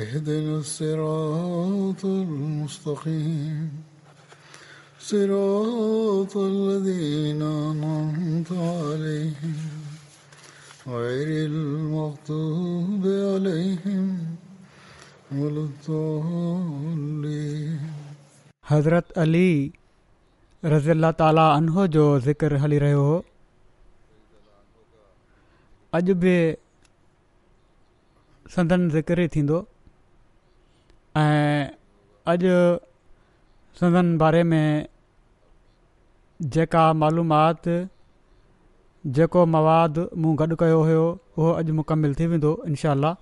اهدنا الصراط المستقيم صراط الذين أنعمت عليهم غير المغضوب عليهم ولا الضالين حضرت علي رضي الله تعالى عنه جو ذكر हली रहियो हो अॼु बि संदन ज़िक्र ई ऐं अॼु संदनि बारे में जेका मालूमात जेको मवादु मूं गॾु कयो हुयो उहो अॼु मुकमिल थी वेंदो इनशा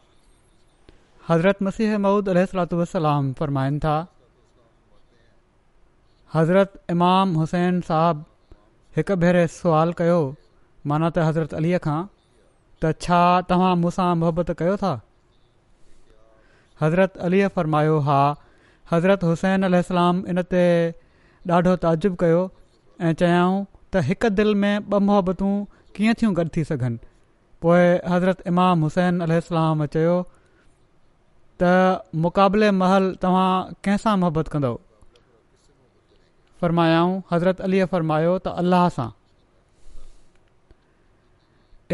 हज़रत मसीह महूद अल वसलाम फ़रमाइनि था हज़रत इमाम हुसैन साहबु हिकु भेरे सुवाल कयो माना त हज़रत अलीअ खां त छा तव्हां मूंसां मुहबत कयो था हज़रत अली फ़र्मायो हा हज़रत हुसैन अल इन ते ॾाढो ताजुब कयो ऐं चयाऊं त हिकु दिलि में ॿ मोहबतूं कीअं थियूं गॾु थी सघनि पोइ हज़रत इमाम हुसैन अल चयो त मुक़ाबले महल तव्हां कंहिंसां मुहबत कंदो फ़रमायाऊं हज़रत अलीअ फ़रमायो त अल्लाह सां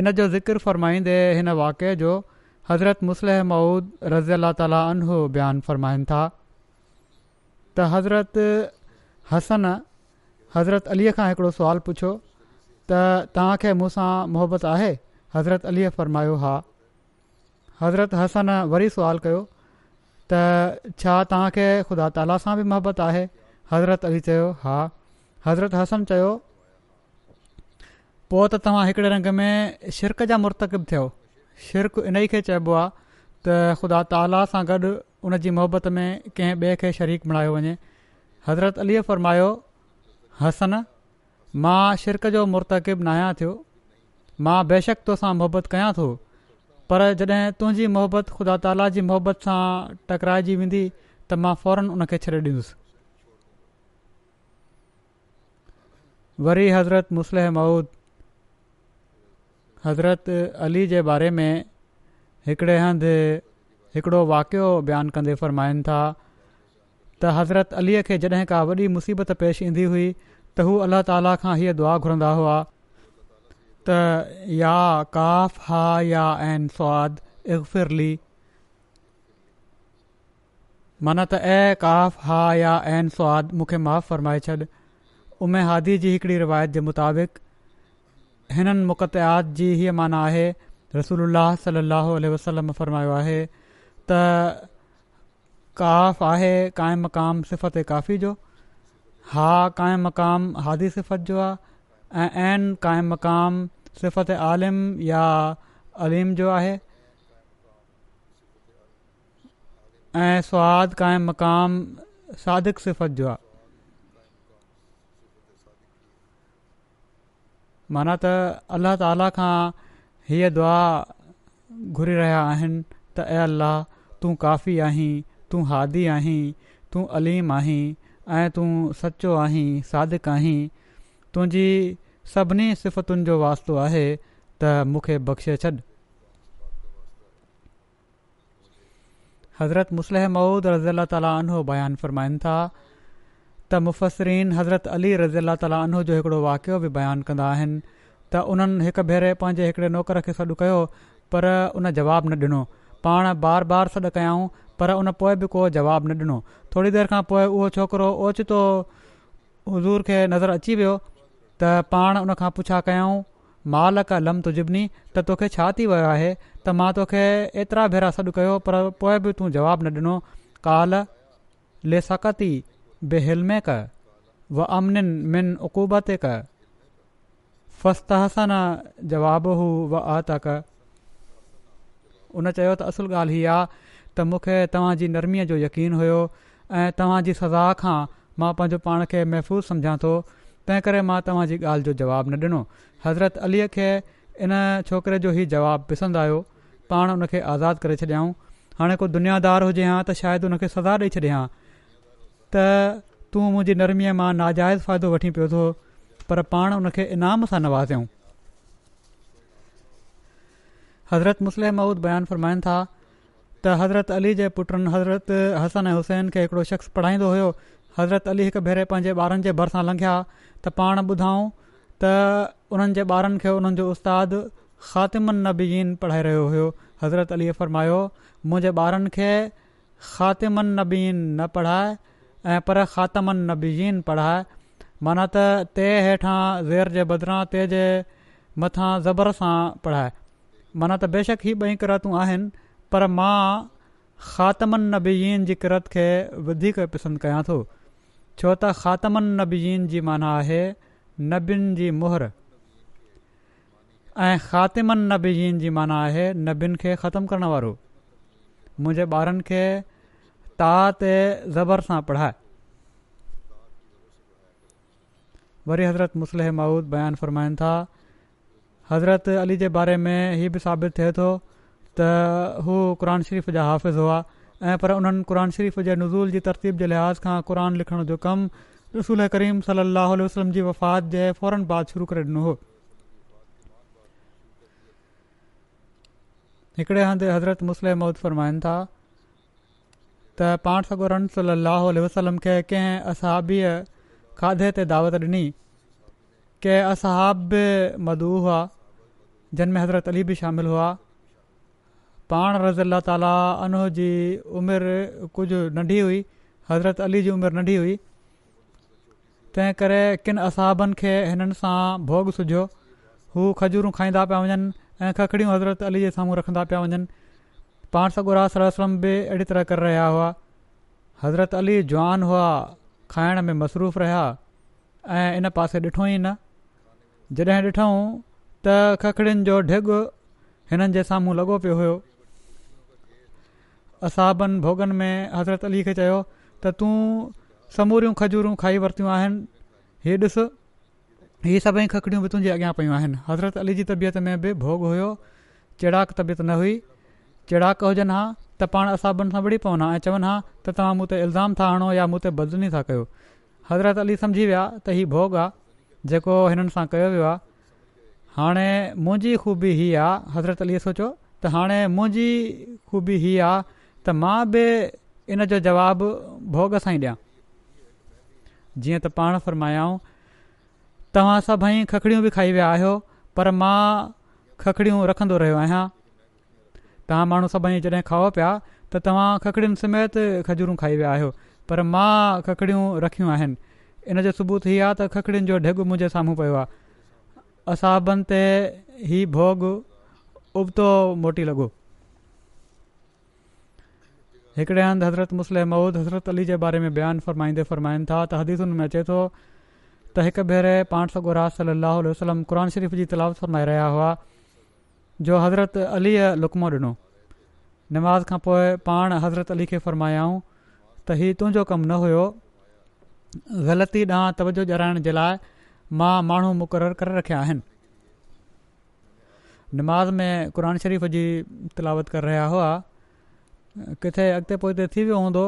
इन जो ज़िक्र फ़रमाईंदे हिन वाक़े जो हज़रत मुसलह माउद रज़ा ताला अनो बयानु फ़रमाइनि था त हज़रत हसन हज़रत अलीअ खां हिकिड़ो सुवालु पुछियो त तव्हांखे मूंसां मुहिबत आहे हज़रत अलीअ फ़रमायो हा हज़रत हसन वरी सुवाल कयो त छा तव्हांखे ख़ुदा ताला सां बि मोहबत आहे हज़रत अली चयो हा हज़रत हसन चयो पोइ त तव्हां हिकिड़े रंग में शिरक जा मुर्तकिब थियो शिरकु इन्हीअ खे चइबो आहे त ख़ुदा ताला सां गॾु उन जी मोहबत में कंहिं ॿिए खे शरीक मल्हायो वञे हज़रत अलीअ फरमायो हसन मां शिरक जो मुर्तकिब न आहियां थियो मां बेशक तोसां मुहबत कयां थो पर जॾहिं तुंहिंजी मोहबत ख़ुदा ताला जी मोहबत सां टकराइजी वेंदी त मां फौरन उन खे छॾे ॾींदुसि वरी हज़रत मुस्लह माउद हज़रत अली जे बारे में हिकिड़े हंधि हिकिड़ो वाक़ियो बयानु कंदे फ़रमाइनि था त हज़रत अलीअ खे जॾहिं का वॾी मुसीबत पेश ईंदी हुई त हू अलाह ताला खां हीअ दुआ घुरंदा हुआ त या काफ़ हा या स्वाद इगफ़िरली माना त ऐ काफ़ हा या ऐ स्वाद ऐन सखे माफ़ु फ़रमाए छॾ उमे हादी जी हिकिड़ी रिवायत जे मुताबिक़ हिननि मुखतियात जी हीअ माना आहे رسول अल वसलम फरमायो आहे त काफ़ आहे क़ाइ کاف सिफ़त काफ़ी जो हा क़ाइ جو हादी सिफ़त जो आहे ऐं ऐन क़ाइ मक़ामु सिफ़त आलिम या अलीम जो आहे ऐं सवादु क़ाइम मक़ामु सादिक सिफ़त जो आहे माना त अल्लाह ताला खां हीअ दुआ घुरी रहिया आहिनि त ऐं अल्लाह तूं काफ़ी आहीं तूं हादी आहीं तूं अलीम आहीं ऐं तूं सचो आहीं सादिक आहीं तुंहिंजी सभिनी सिफ़तुनि जो वास्तो आहे त मूंखे बख़्शे छॾ हज़रत मुसलम महूद रज़ी अला ताला उन्हनि बयानु फ़रमाइनि था त मुफ़सरीन हज़रत अली रज़ी अला तालीनो जो हिकिड़ो वाक़ियो बि बयानु कंदा आहिनि त उन्हनि हिकु भेरे पंहिंजे हिकड़े नौकर खे सॾु कयो पर उन जवाबु न ॾिनो पाण बार बार सॾु कयऊं पर उन पोइ बि को जवाबु न ॾिनो थोरी देरि खां पोइ उहो छोकिरो ओचितो हज़ूर खे नज़र अची वियो त पाण उन खां पुछा कयूं माल का लम तुज़िबनी त तोखे छा थी वियो आहे त मां तोखे एतिरा भेरा सॾु कयो पर पोइ बि तूं जवाबु न ॾिनो काल बेहल में कर व अमननि मिन अक़ूबा ते कर फ़स्तह सां न जवाब हू व आ त कर उन चयो त असुलु ॻाल्हि हीअ आहे त मूंखे तव्हां जी नरमीअ जो यकीन हुयो ऐं सज़ा खां मां पंहिंजो पाण खे महफ़ूज़ सम्झां थो तंहिं करे जो जवाबु न ॾिनो हज़रत अलीअ खे इन छोकिरे जो ई जवाबु पसंदि आहियो पाण उनखे आज़ादु करे दुनियादार हुजे हां त तूं मुंहिंजी नरमीअ मां नाजाइज़ फ़ाइदो वठी पियो थो पर पाण उनखे इनाम सां नवाज़ियूं हज़रत मुस्लिम महूद बयानु फ़रमाईनि था त हज़रत अली जे पुटनि हज़रत हसन ऐं हुसैन खे हिकिड़ो शख़्स पढ़ाईंदो हुयो हज़रत अली हिकु भेरे पंहिंजे ॿारनि जे भर सां लंघिया त पाण ॿुधऊं त उन्हनि जे ॿारनि खे उन्हनि जो उस्तादु ख़ातिमन नबीन पढ़ाए रहियो हुयो हज़रत अलीअ फ़रमायो मुंहिंजे ॿारनि खे ख़ातिमन नबीन न पढ़ाए ऐं पर ख़ातमन नबीज़न पढ़ाए माना त ते हेठां ज़ेर जे बदिरां ते जे मथां ज़बर सां पढ़ाए माना त बेशक ही ॿई किरतूं आहिनि पर मां ख़ातमन नबीज़न जी किरत खे वधीक पसंदि कयां थो छो त ख़ातमन नबीजीन जी माना आहे नबियुनि जी मुहर ऐं ख़ातिमन नबीजीन जी माना आहे नबियुनि खे ख़तमु करणु वारो मुंहिंजे ॿारनि ता ते ज़बर सां पढ़ाए वरी हज़रत मुसल माउद बयानु फ़रमाइनि था हज़रत अली जे बारे में हीअ बि साबित थिए थो त हू क़र शरीफ़ जा हाफ़िज़ हुआ ऐं पर उन्हनि क़ुन शरीफ़ जे नज़ूल जी तरतीब जे लिहाज़ खां क़ुर लिखण जो कमु रसूल करीम सली अलसलम जी वफ़ात जे फौरन बाद शुरू करे ॾिनो हो हिकिड़े हंधि हज़रत मुसल माउद फ़रमाइनि था त पाण सॻो रनसली अलाहु वसलम खे कंहिं असहाबीअ खाधे ते दावत ॾिनी के असहाब बि मदू हुआ जिन में हज़रत अली बि शामिलु हुआ पाण रज़ल्ला ताली अनोह जी उमिरि कुझु नंढी हुई हज़रत अली जी उमिरि नंढी हुई तंहिं करे किनि असहाबनि खे हिननि सां भोॻु सिझियो हू खजूरूं खाईंदा पिया वञनि ऐं खखड़ियूं हज़रत अली जे साम्हूं रखंदा पिया वञनि पाण सॻु रासम बि अहिड़ी तरह करे रहिया हुआ हज़रत अली जवान हुआ खाइण में मसरूफ रहिया ऐं इन पासे ॾिठो ई न जॾहिं ॾिठूं त खखड़ियुनि जो ढिग हिननि जे साम्हूं लॻो पियो हुयो असाबनि भोगनि में हज़रत अली खे चयो त तूं समूरियूं खजूरूं खाई वरितियूं आहिनि हीउ ॾिस इहे सभई खखड़ियूं बि तुंहिंजे अॻियां पियूं आहिनि हज़रत अली जी तबियत में बि भोग हुयो चिड़ाक तबियत न हुई चिड़ाक हुजनि हा त पाण असां ॿिनि सां विड़ी पवनि हां ऐं चवनि हा त तव्हां मूं ते इल्ज़ाम था हणो या मूं ते था कयो हज़रत अली सम्झी विया त हीउ भोग आहे जेको हिननि सां कयो वियो आहे हाणे मुंहिंजी ख़ूबी हीअ आहे हज़रत अली सोचियो त हाणे मुंहिंजी ख़ूबी हीअ आहे त मां बि इन जो जवाबु भोग सां ई ॾियां जीअं त पाण फरमायाऊं तव्हां सभई खखड़ियूं बि खाई विया आहियो पर मां खखड़ियूं रखंदो रहियो आहियां तव्हां माण्हू सभई जॾहिं खाओ पिया त तव्हां खखड़ियुनि समेत खजूरूं खाई विया आहियो पर मां खखड़ियूं रखियूं आहिनि इन जो सबूत इहा आहे त खखड़ियुनि जो ढिघ मुंहिंजे साम्हूं पियो आहे असाबनि ते ई भोग उबतो मोटी लॻो हिकिड़े हंधि हज़रत मुस्लिम महूद हज़रत अली जे बारे में बयानु फ़रमाईंदे फ़रमाइनि था त हदीसुनि में अचे थो त हिकु भेरे पाण सगोरा सली अलाह वसलम क़ुर शरीफ़ जी तलावत फरमाए रहिया हुआ जो हज़रत अलीअ लुकमो ॾिनो नमाज़ खां पोइ पाण हज़रत अली खे फ़रमायाऊं त हीउ तुंहिंजो कमु न हुयो ग़लती ॾांहुं तवजो जराइण जे लाइ मां माण्हू मुक़ररु करे रखिया आहिनि नमाज़ में क़र शरीफ़ जी तिलावत करे रहिया हुआ किथे अॻिते पोइ थी वियो हूंदो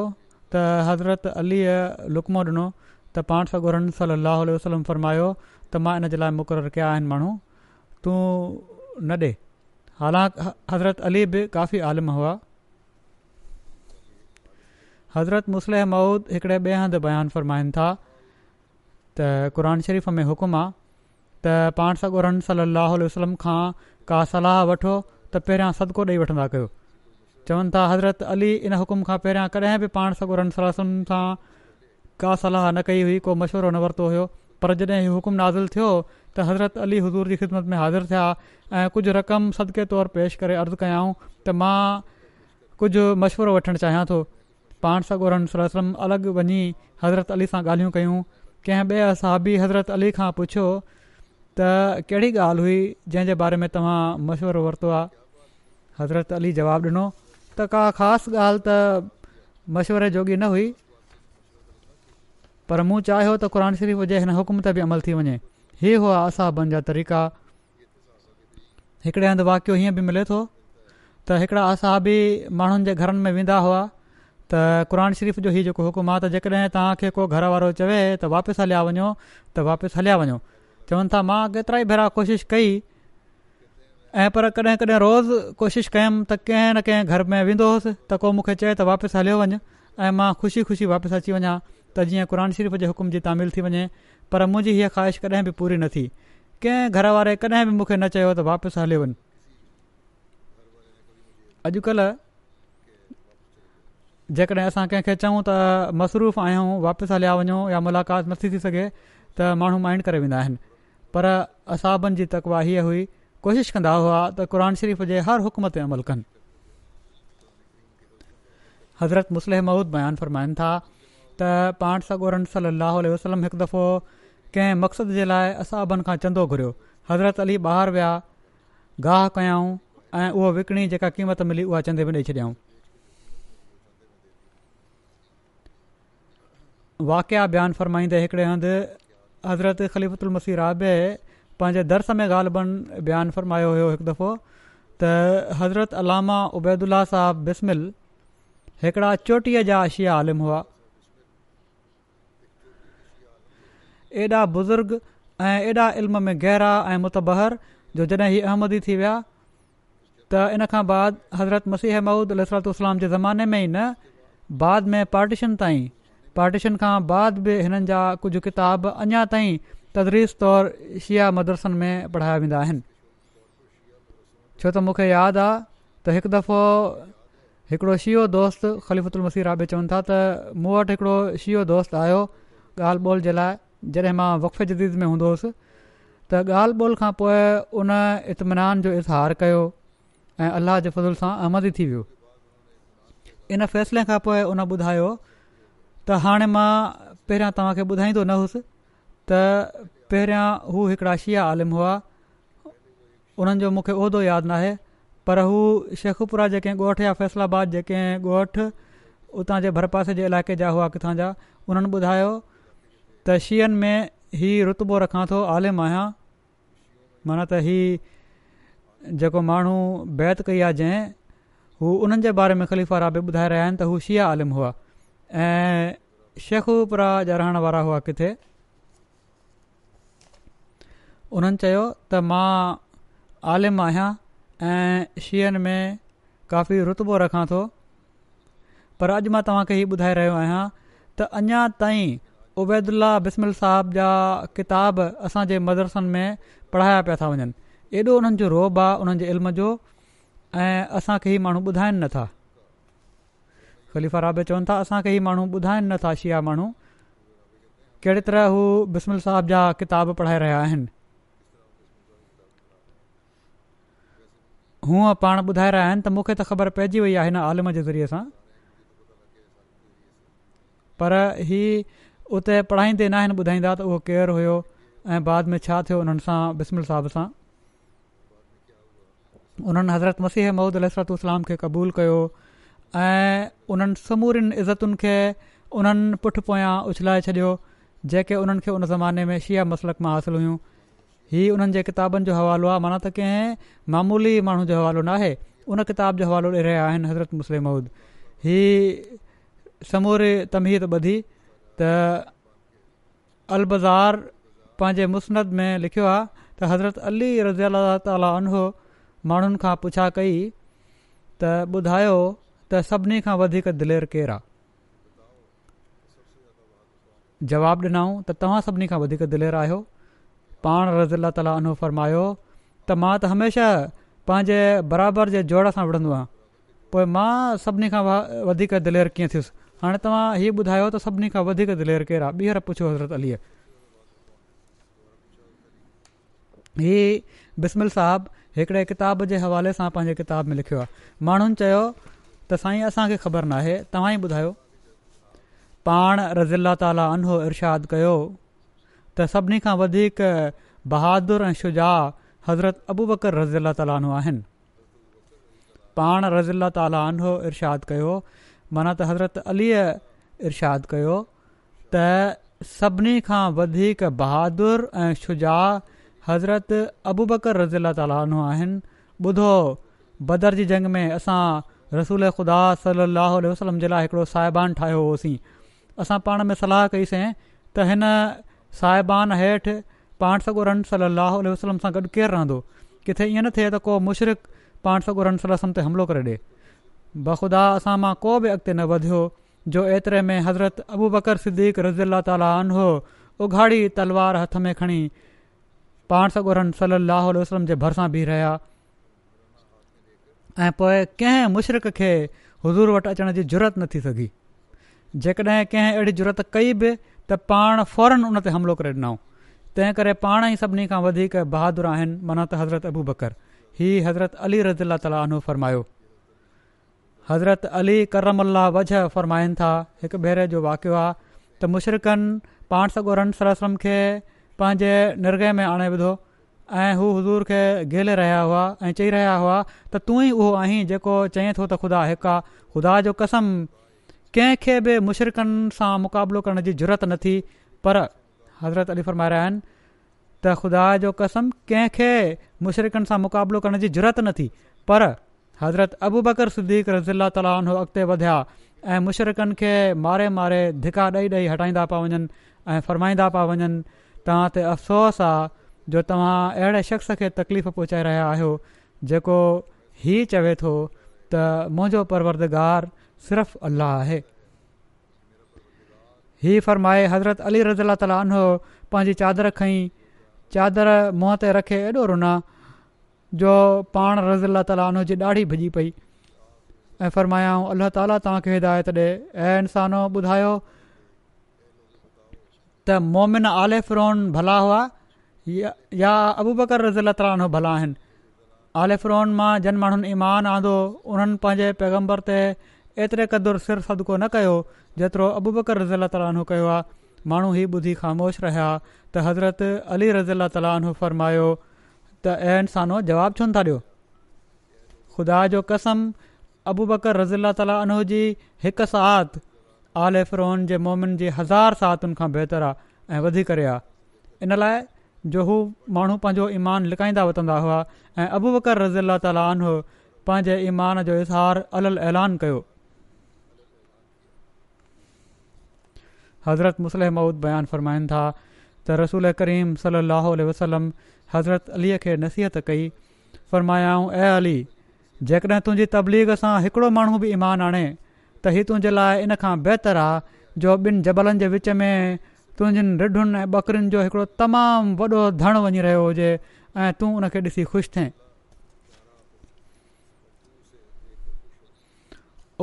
त हज़रत अलीअ लुकमो ॾिनो त पाण सगोरन रन सलाहु वसलम फरमायो त मां इनजे लाइ मुक़ररु कया आहिनि माण्हू तूं न ॾे हालांकि हज़रत अली बि काफ़ी आलिम हुआ हज़रत मुसलह माउद हिकिड़े ॿिए हंधि बयानु फ़रमाइनि था त क़ुर शरीफ़ में हुकुम आहे त पाण सॻोरम सलाहु उल्हम खां का सलाहु वठो त पहिरियां सदको ॾेई वठंदा कयो चवनि था हज़रत अली इन हुकुम खां पहिरियां कॾहिं बि पाण सॻोरमसल वसलम सां का सलाहु न कई हुई को मशविरो न वरितो हुयो पर जॾहिं हुकुमु नाज़िलु थियो त हज़रत अली हज़ूर जी ख़िदमत में हाज़िर थिया ऐं कुझु रक़म सदके तौरु पेश करे अर्ज़ु कयऊं त मां कुझु मशवरो वठणु चाहियां थो पाण सां गॾु अलॻि वञी हज़रत अली सां ॻाल्हियूं कयूं कंहिं ॿिए असाबी हज़रत अली खां पुछियो त कहिड़ी ॻाल्हि हुई जंहिंजे बारे में तव्हां मशिवरो वरितो आहे हज़रत अली जवाबु ॾिनो त का ख़ासि ॻाल्हि त मशवरे जोॻी न हुई पर मूं चाहियो त क़रन शरीफ़ जे हिन हुकुम ते बि अमल थी वञे हीअ हुआ असहाबनि जा तरीक़ा हिकिड़े हंधि वाकियो हीअं बि मिले थो त हिकिड़ा असहाबी माण्हुनि जे घरनि में वेंदा हुआ त क़रान शरीफ़ जो ई जेको हुकुम आहे त जेकॾहिं तव्हांखे को घर वारो चवे त वापसि हलिया वञो त वापसि हलिया वञो चवनि था मां केतिराई भेरा कोशिश कई ऐं पर कॾहिं कॾहिं रोज़ कोशिशि कयमि त कंहिं न कंहिं घर में वेंदो हुअसि त को मूंखे चए त वापसि हलियो वञु ऐं मां ख़ुशी ख़ुशी वापसि अची वञा त जीअं क़ुन शरीफ़ जे हुकुम जी तामिल थी वञे पर मुंहिंजी हीअ ख़्वाहिश कॾहिं बि पूरी न थी कंहिं घर वारे कॾहिं बि मूंखे न चयो त वापसि हलियो वञु अॼुकल्ह जेकॾहिं असां कंहिंखे चऊं त मसरूफ़ आहियूं वापसि हलिया वञूं या मुलाक़ात नथी थी सघे त माण्हू माइंड करे वेंदा आहिनि पर असाबनि जी तकवा हीअ हुई कोशिशि कंदा हुआ त क़रनि शरीफ़ जे हर हुकम ते अमल कनि हज़रत मुसलिह महुूद बयानु फरमाइनि था त पाठ सागोर सली वसलम हिकु दफ़ो कंहिं मक़सद जे लाइ असाबनि खां चंदो घुरियो हज़रत अली ॿाहिरि विया गाह कयऊं ऐं उहो विकिणी जेका क़ीमत मिली उहा चंदे में ॾेई छॾियाऊं वाक़िया बयानु फ़रमाईंदे हिकिड़े हंधि हज़रत ख़लीफ़ती राह पंहिंजे दर्स में ॻाल्हि ॿि बयानु फ़रमायो हुयो हिकु दफ़ो त हज़रत अलामा उबैदुल्ला साहब बिस्मिल हिकिड़ा चोटीअ जा आशिया आलिम हुआ एॾा बुज़ुर्ग ऐं एॾा इल्म में गहरा ऐं मुतबहर जो जॾहिं हीअ अहमदी थी विया त इन खां बाद हज़रत मसीह अहमूद अलसलाम जे ज़माने में ई न बाद में पार्टीशन ताईं पार्टीशन खां बाद बि हिननि जा कुझु किताब अञा ताईं तदरीस तौरु शिया मदरसनि में पढ़ाया वेंदा आहिनि छो त मूंखे यादि आहे त हिकु दफ़ो हिकिड़ो शिव दोस्त ख़लीफ़ुल मसीह राबे चवनि था त मूं वटि हिकिड़ो शिव दोस्त आयो ॻाल्हि ॿोल जे लाइ जॾहिं मां वक़फ़े जदीद में हूंदो हुउसि त ॻाल्हि ॿोल खां पोइ उन इतमिनान जो इज़हार कयो ऐं अलाह जे फज़ल सां थी वियो इन फ़ैसिले खां पोइ उन ॿुधायो त हाणे मां पहिरियां तव्हांखे ॿुधाईंदो न हुउसि त पहिरियां हू हिकिड़ा शिया आलिम हुआ उन्हनि जो मूंखे उहिदो यादि नाहे पर हू शेखपुरा जेके ॻोठु या फैसलाबाद जेके ॻोठु उतां जे भरपासे जे इलाइक़े जा हुआ किथां जा उन्हनि ॿुधायो त में हीउ रुतबो रखां थो आलिम आहियां माना त ही जेको माण्हू बैत कई आहे जंहिं हू उन्हनि जे बारे में ख़लीफ़ा रा ॿुधाए रहिया आहिनि त हू शिआ हुआ ऐं शेखूपुरा जा रहण वारा हुआ किथे उन्हनि चयो त मां आलिमु आहियां ऐं में काफ़ी रुतबो रखां थो पर अॼु मां तव्हांखे हीउ ॿुधाए रहियो आहियां त उबैदुल्ला बिस्मिल साहब जा किताब असांजे मदरसनि में पढ़ाया पिया था वञनि एॾो उन्हनि जो रोब आहे उन्हनि जे इल्म जो ऐं असांखे ई माण्हू ॿुधाइनि नथा ख़लीफ़ा राबे चवनि था असांखे हीअ माण्हू ॿुधाइनि नथा शिया माण्हू कहिड़े तरह हू बिस्मिल साहब जा किताब पढ़ाए रहिया आहिनि हूअं पाण ॿुधाए रहिया आहिनि त मूंखे त ख़बर पइजी वई आहे हिन आलम जे ज़रिए सां पर इहे उते पढ़ाईंदे न आहिनि ॿुधाईंदा त उहो केरु हुयो ऐं बाद में छा थियो उन्हनि सां बिमिल साहब सां उन्हनि हज़रत मसीह महूद अलसरत इस्लाम खे क़बूल कयो ऐं उन्हनि समूरनि इज़तुनि खे उन्हनि पुठि पोयां उछलाए छॾियो जेके उन्हनि खे उन ज़माने में शिया मसलक मां हासिलु हुयूं हीअ उन्हनि जे किताबनि जो हवालो आहे माना त कंहिं मामूली माण्हू जो हवालो नाहे उन किताब जो हवालो ॾेई रहिया आहिनि हज़रत मुस्लिम महूद हीअ समूरे तमीहत ॿधी त अलबज़ार पंहिंजे मुसनद में लिखियो आहे त हज़रत अली रज़ी अला ताला उनो माण्हुनि खां पुछा कई त ॿुधायो त सभिनी खां वधीक दिलेर केरु आहे जवाबु ॾिनऊं त तव्हां सभिनी खां वधीक दिलेर आहियो पाण रज़ी अला ताली अनो फरमायो त मां त हमेशह पंहिंजे बराबरि जे जोड़ सां विढ़ंदो आहियां पोइ मां सभिनी खां वधीक दिलेर कीअं हाणे तव्हां हीअ ॿुधायो त सभिनी खां वधीक दिलेर केरु आहे ॿीहर पुछो हज़रत अलीअ ही बिस्मिल साहबु हिकिड़े किताब जे हवाले सां पंहिंजे किताब में लिखियो आहे माण्हुनि चयो त साईं असांखे ख़बर नाहे तव्हां ई ॿुधायो पाण रज़ीला ताला अनो इर्शाद कयो त सभिनी खां वधीक ऐं शुजा हज़रत अबूबकर रज़ीला ताला आनो आहिनि पाण रज़ीला ताला अनो इरशाद कयो माना त हज़रत अलीअ इर्शादु कयो त सभिनी खां वधीक बहादुरु ऐं शुजा हज़रत अबूबकर रज़ीला तालि आहिनि ॿुधो बदर जी जंग में असां रसूल ख़ुदा सलाहु वसलम जे लाइ हिकिड़ो साहिबान ठाहियो होसीं असां पाण में सलाह कईसीं त हिन साहिबान हेठि पाण सॻो रंग सलाहु उल्ह वलम सां गॾु केरु रहंदो किथे ईअं न थिए त को मुशरि पाण सलम ते हमिलो करे ॾिए बख़ुदा असां मां को बि अॻिते न वधियो जो एतिरे में हज़रत अबू बकर सिद्दीक़ु रज़ा ताली अनो उघाड़ी तलवार हथ में खणी पाण सॻोरनि सली अलाह वसलम जे भरिसां बीह रहिया ऐं पोइ कंहिं मुशरिक़ खे हज़ूर वटि अचण जी ज़रूरत न थी सघी जेकॾहिं कंहिं अहिड़ी ज़रूरत कई बि त पाण फौरन उन ते हमिलो करे ॾिनऊं तंहिं करे पाण ई सभिनी खां वधीक आहिनि माना त हज़रत अबू बकर ही हज़रत अली रज़ी अला ताली आनो फरमायो हज़रत अली कर्रम अलाह वजह फ़रमाइनि था हिकु भेरे जो वाक़ियो आहे त मुशरक़नि पाण सगोरन रन सर सम खे पंहिंजे निर्गह में आणे विधो ऐं हू हज़ूर खे गेले रहिया हुआ ऐं चई रहिया हुआ त तू ई उहो आहीं जेको चईं थो त ख़ुदा हिकु आहे ख़ुदा जो कसम कंहिंखे बि मुशरक़नि सां मुक़ाबिलो करण जी ज़रूरत थी पर हज़रत अली फ़रमा रहिया आहिनि त ख़ुदा जो कसम कंहिंखे मुशरक़नि सां मुक़ाबिलो करण जी ज़रूरत थी पर हज़रत अबू बकर सदीक रज़ीला तालीनो अॻिते वधिया ऐं मुशरकनि खे मारे मारे धिका ॾेई ॾेई हटाईंदा पिया वञनि ऐं फ़रमाईंदा पिया वञनि तव्हां ते अफ़सोसु आहे जो तव्हां अहिड़े शख़्स खे तकलीफ़ पहुचाए रहिया आहियो जेको हीउ चवे थो त मुंहिंजो परवरदगारु सिर्फ़ु अलाह आहे ही फ़रमाए हज़रत अली रज़ीला ताला आनो पंहिंजी चादरु खईं चादरु मुंहं ते रखे एॾो रुना जो पाण रज़ीला ताला जी ॾाढी भिॼी पई ऐं फ़रमायाऊं अलाह ताली तव्हांखे हिदायत ॾिए ऐं इंसानो ॿुधायो त मोमिन आले फिरोन भला हुआ या या अबु बकर रज़ीला तलाहन भला आहिनि आले फिरोन मां जन माण्हुनि ईमान आंदो उन्हनि पंहिंजे पैगम्बर ते एतिरे क़दुरु सिर सदको न कयो जेतिरो अबू बकर रज़ीला तालानो कयो आहे माण्हू हीउ ॿुधी ख़ामोश रहिया त हज़रत अली रज़ीला ताली फरमायो त ऐं इंसानो जवाबु छो न था ॾियो ख़ुदा जो कसम अबु बकरी ताली आनो जी हिकु आल फिरोन जे मोमिन जी हज़ार सातुनि खां बहितरु आहे ऐं वधीक रे इन लाइ जो हू माण्हू पंहिंजो ईमान लिकाईंदा वरितंदा हुआ ऐं अबू बकर रज़ी अला ताली पंहिंजे ईमान जो इज़हार अलल ऐलान कयो हज़रत मुसलह मऊद बयानु फरमाइनि था त रसूल करीम सलाहु वसलम हज़रत अलीअ खे नसीहत कई फरमायाऊं ऐं अली जेकॾहिं तुंहिंजी तबलीग सां हिकिड़ो माण्हू बि ईमान आणे त हीउ तुंहिंजे लाइ इन खां बहितरु आहे जो ॿिनि जबलनि जे विच में तुंहिंज रिढुनि ऐं ॿकरियुनि जो हिकिड़ो तमामु वॾो धणु वञी रहियो हुजे ऐं तूं उनखे ॾिसी ख़ुशि थिए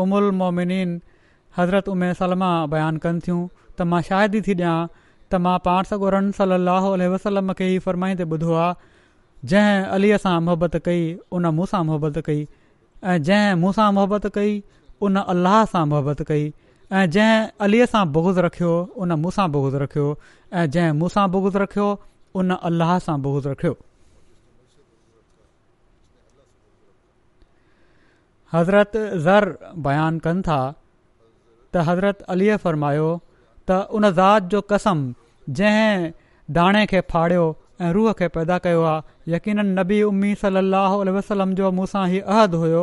उमुल मोमिन हज़रत उमे सलमा बयानु कनि थियूं त मां शाहिदी थी ॾियां त मां पाण सगुरन सली वसलम खे ई फ़रमाईंदे ॿुधो आहे जंहिं अलीअ सां मोहबत कई उन मूंसां मोहबत कई ऐं जंहिं मूं सां मोहबत कई उन अलाह सां मोहबत कई ऐं जंहिं अलीअ सां बोगुज़ रखियो उन मूंसां बोगुज़ रखियो ऐं जंहिं मूंसां बुगुज़ रखियो उन अलाह सां बोगुज़ रखियो हज़रत ज़र बयानु कनि था त हज़रत अलीअ फ़रमायो त उन ज़ात जो कसम जंहिं दाणे खे फाड़ियो ऐं रूह खे पैदा कयो आहे यकीन नबी उम्मी सलाहु उल वसलम जो मूंसां ही अहदु हुयो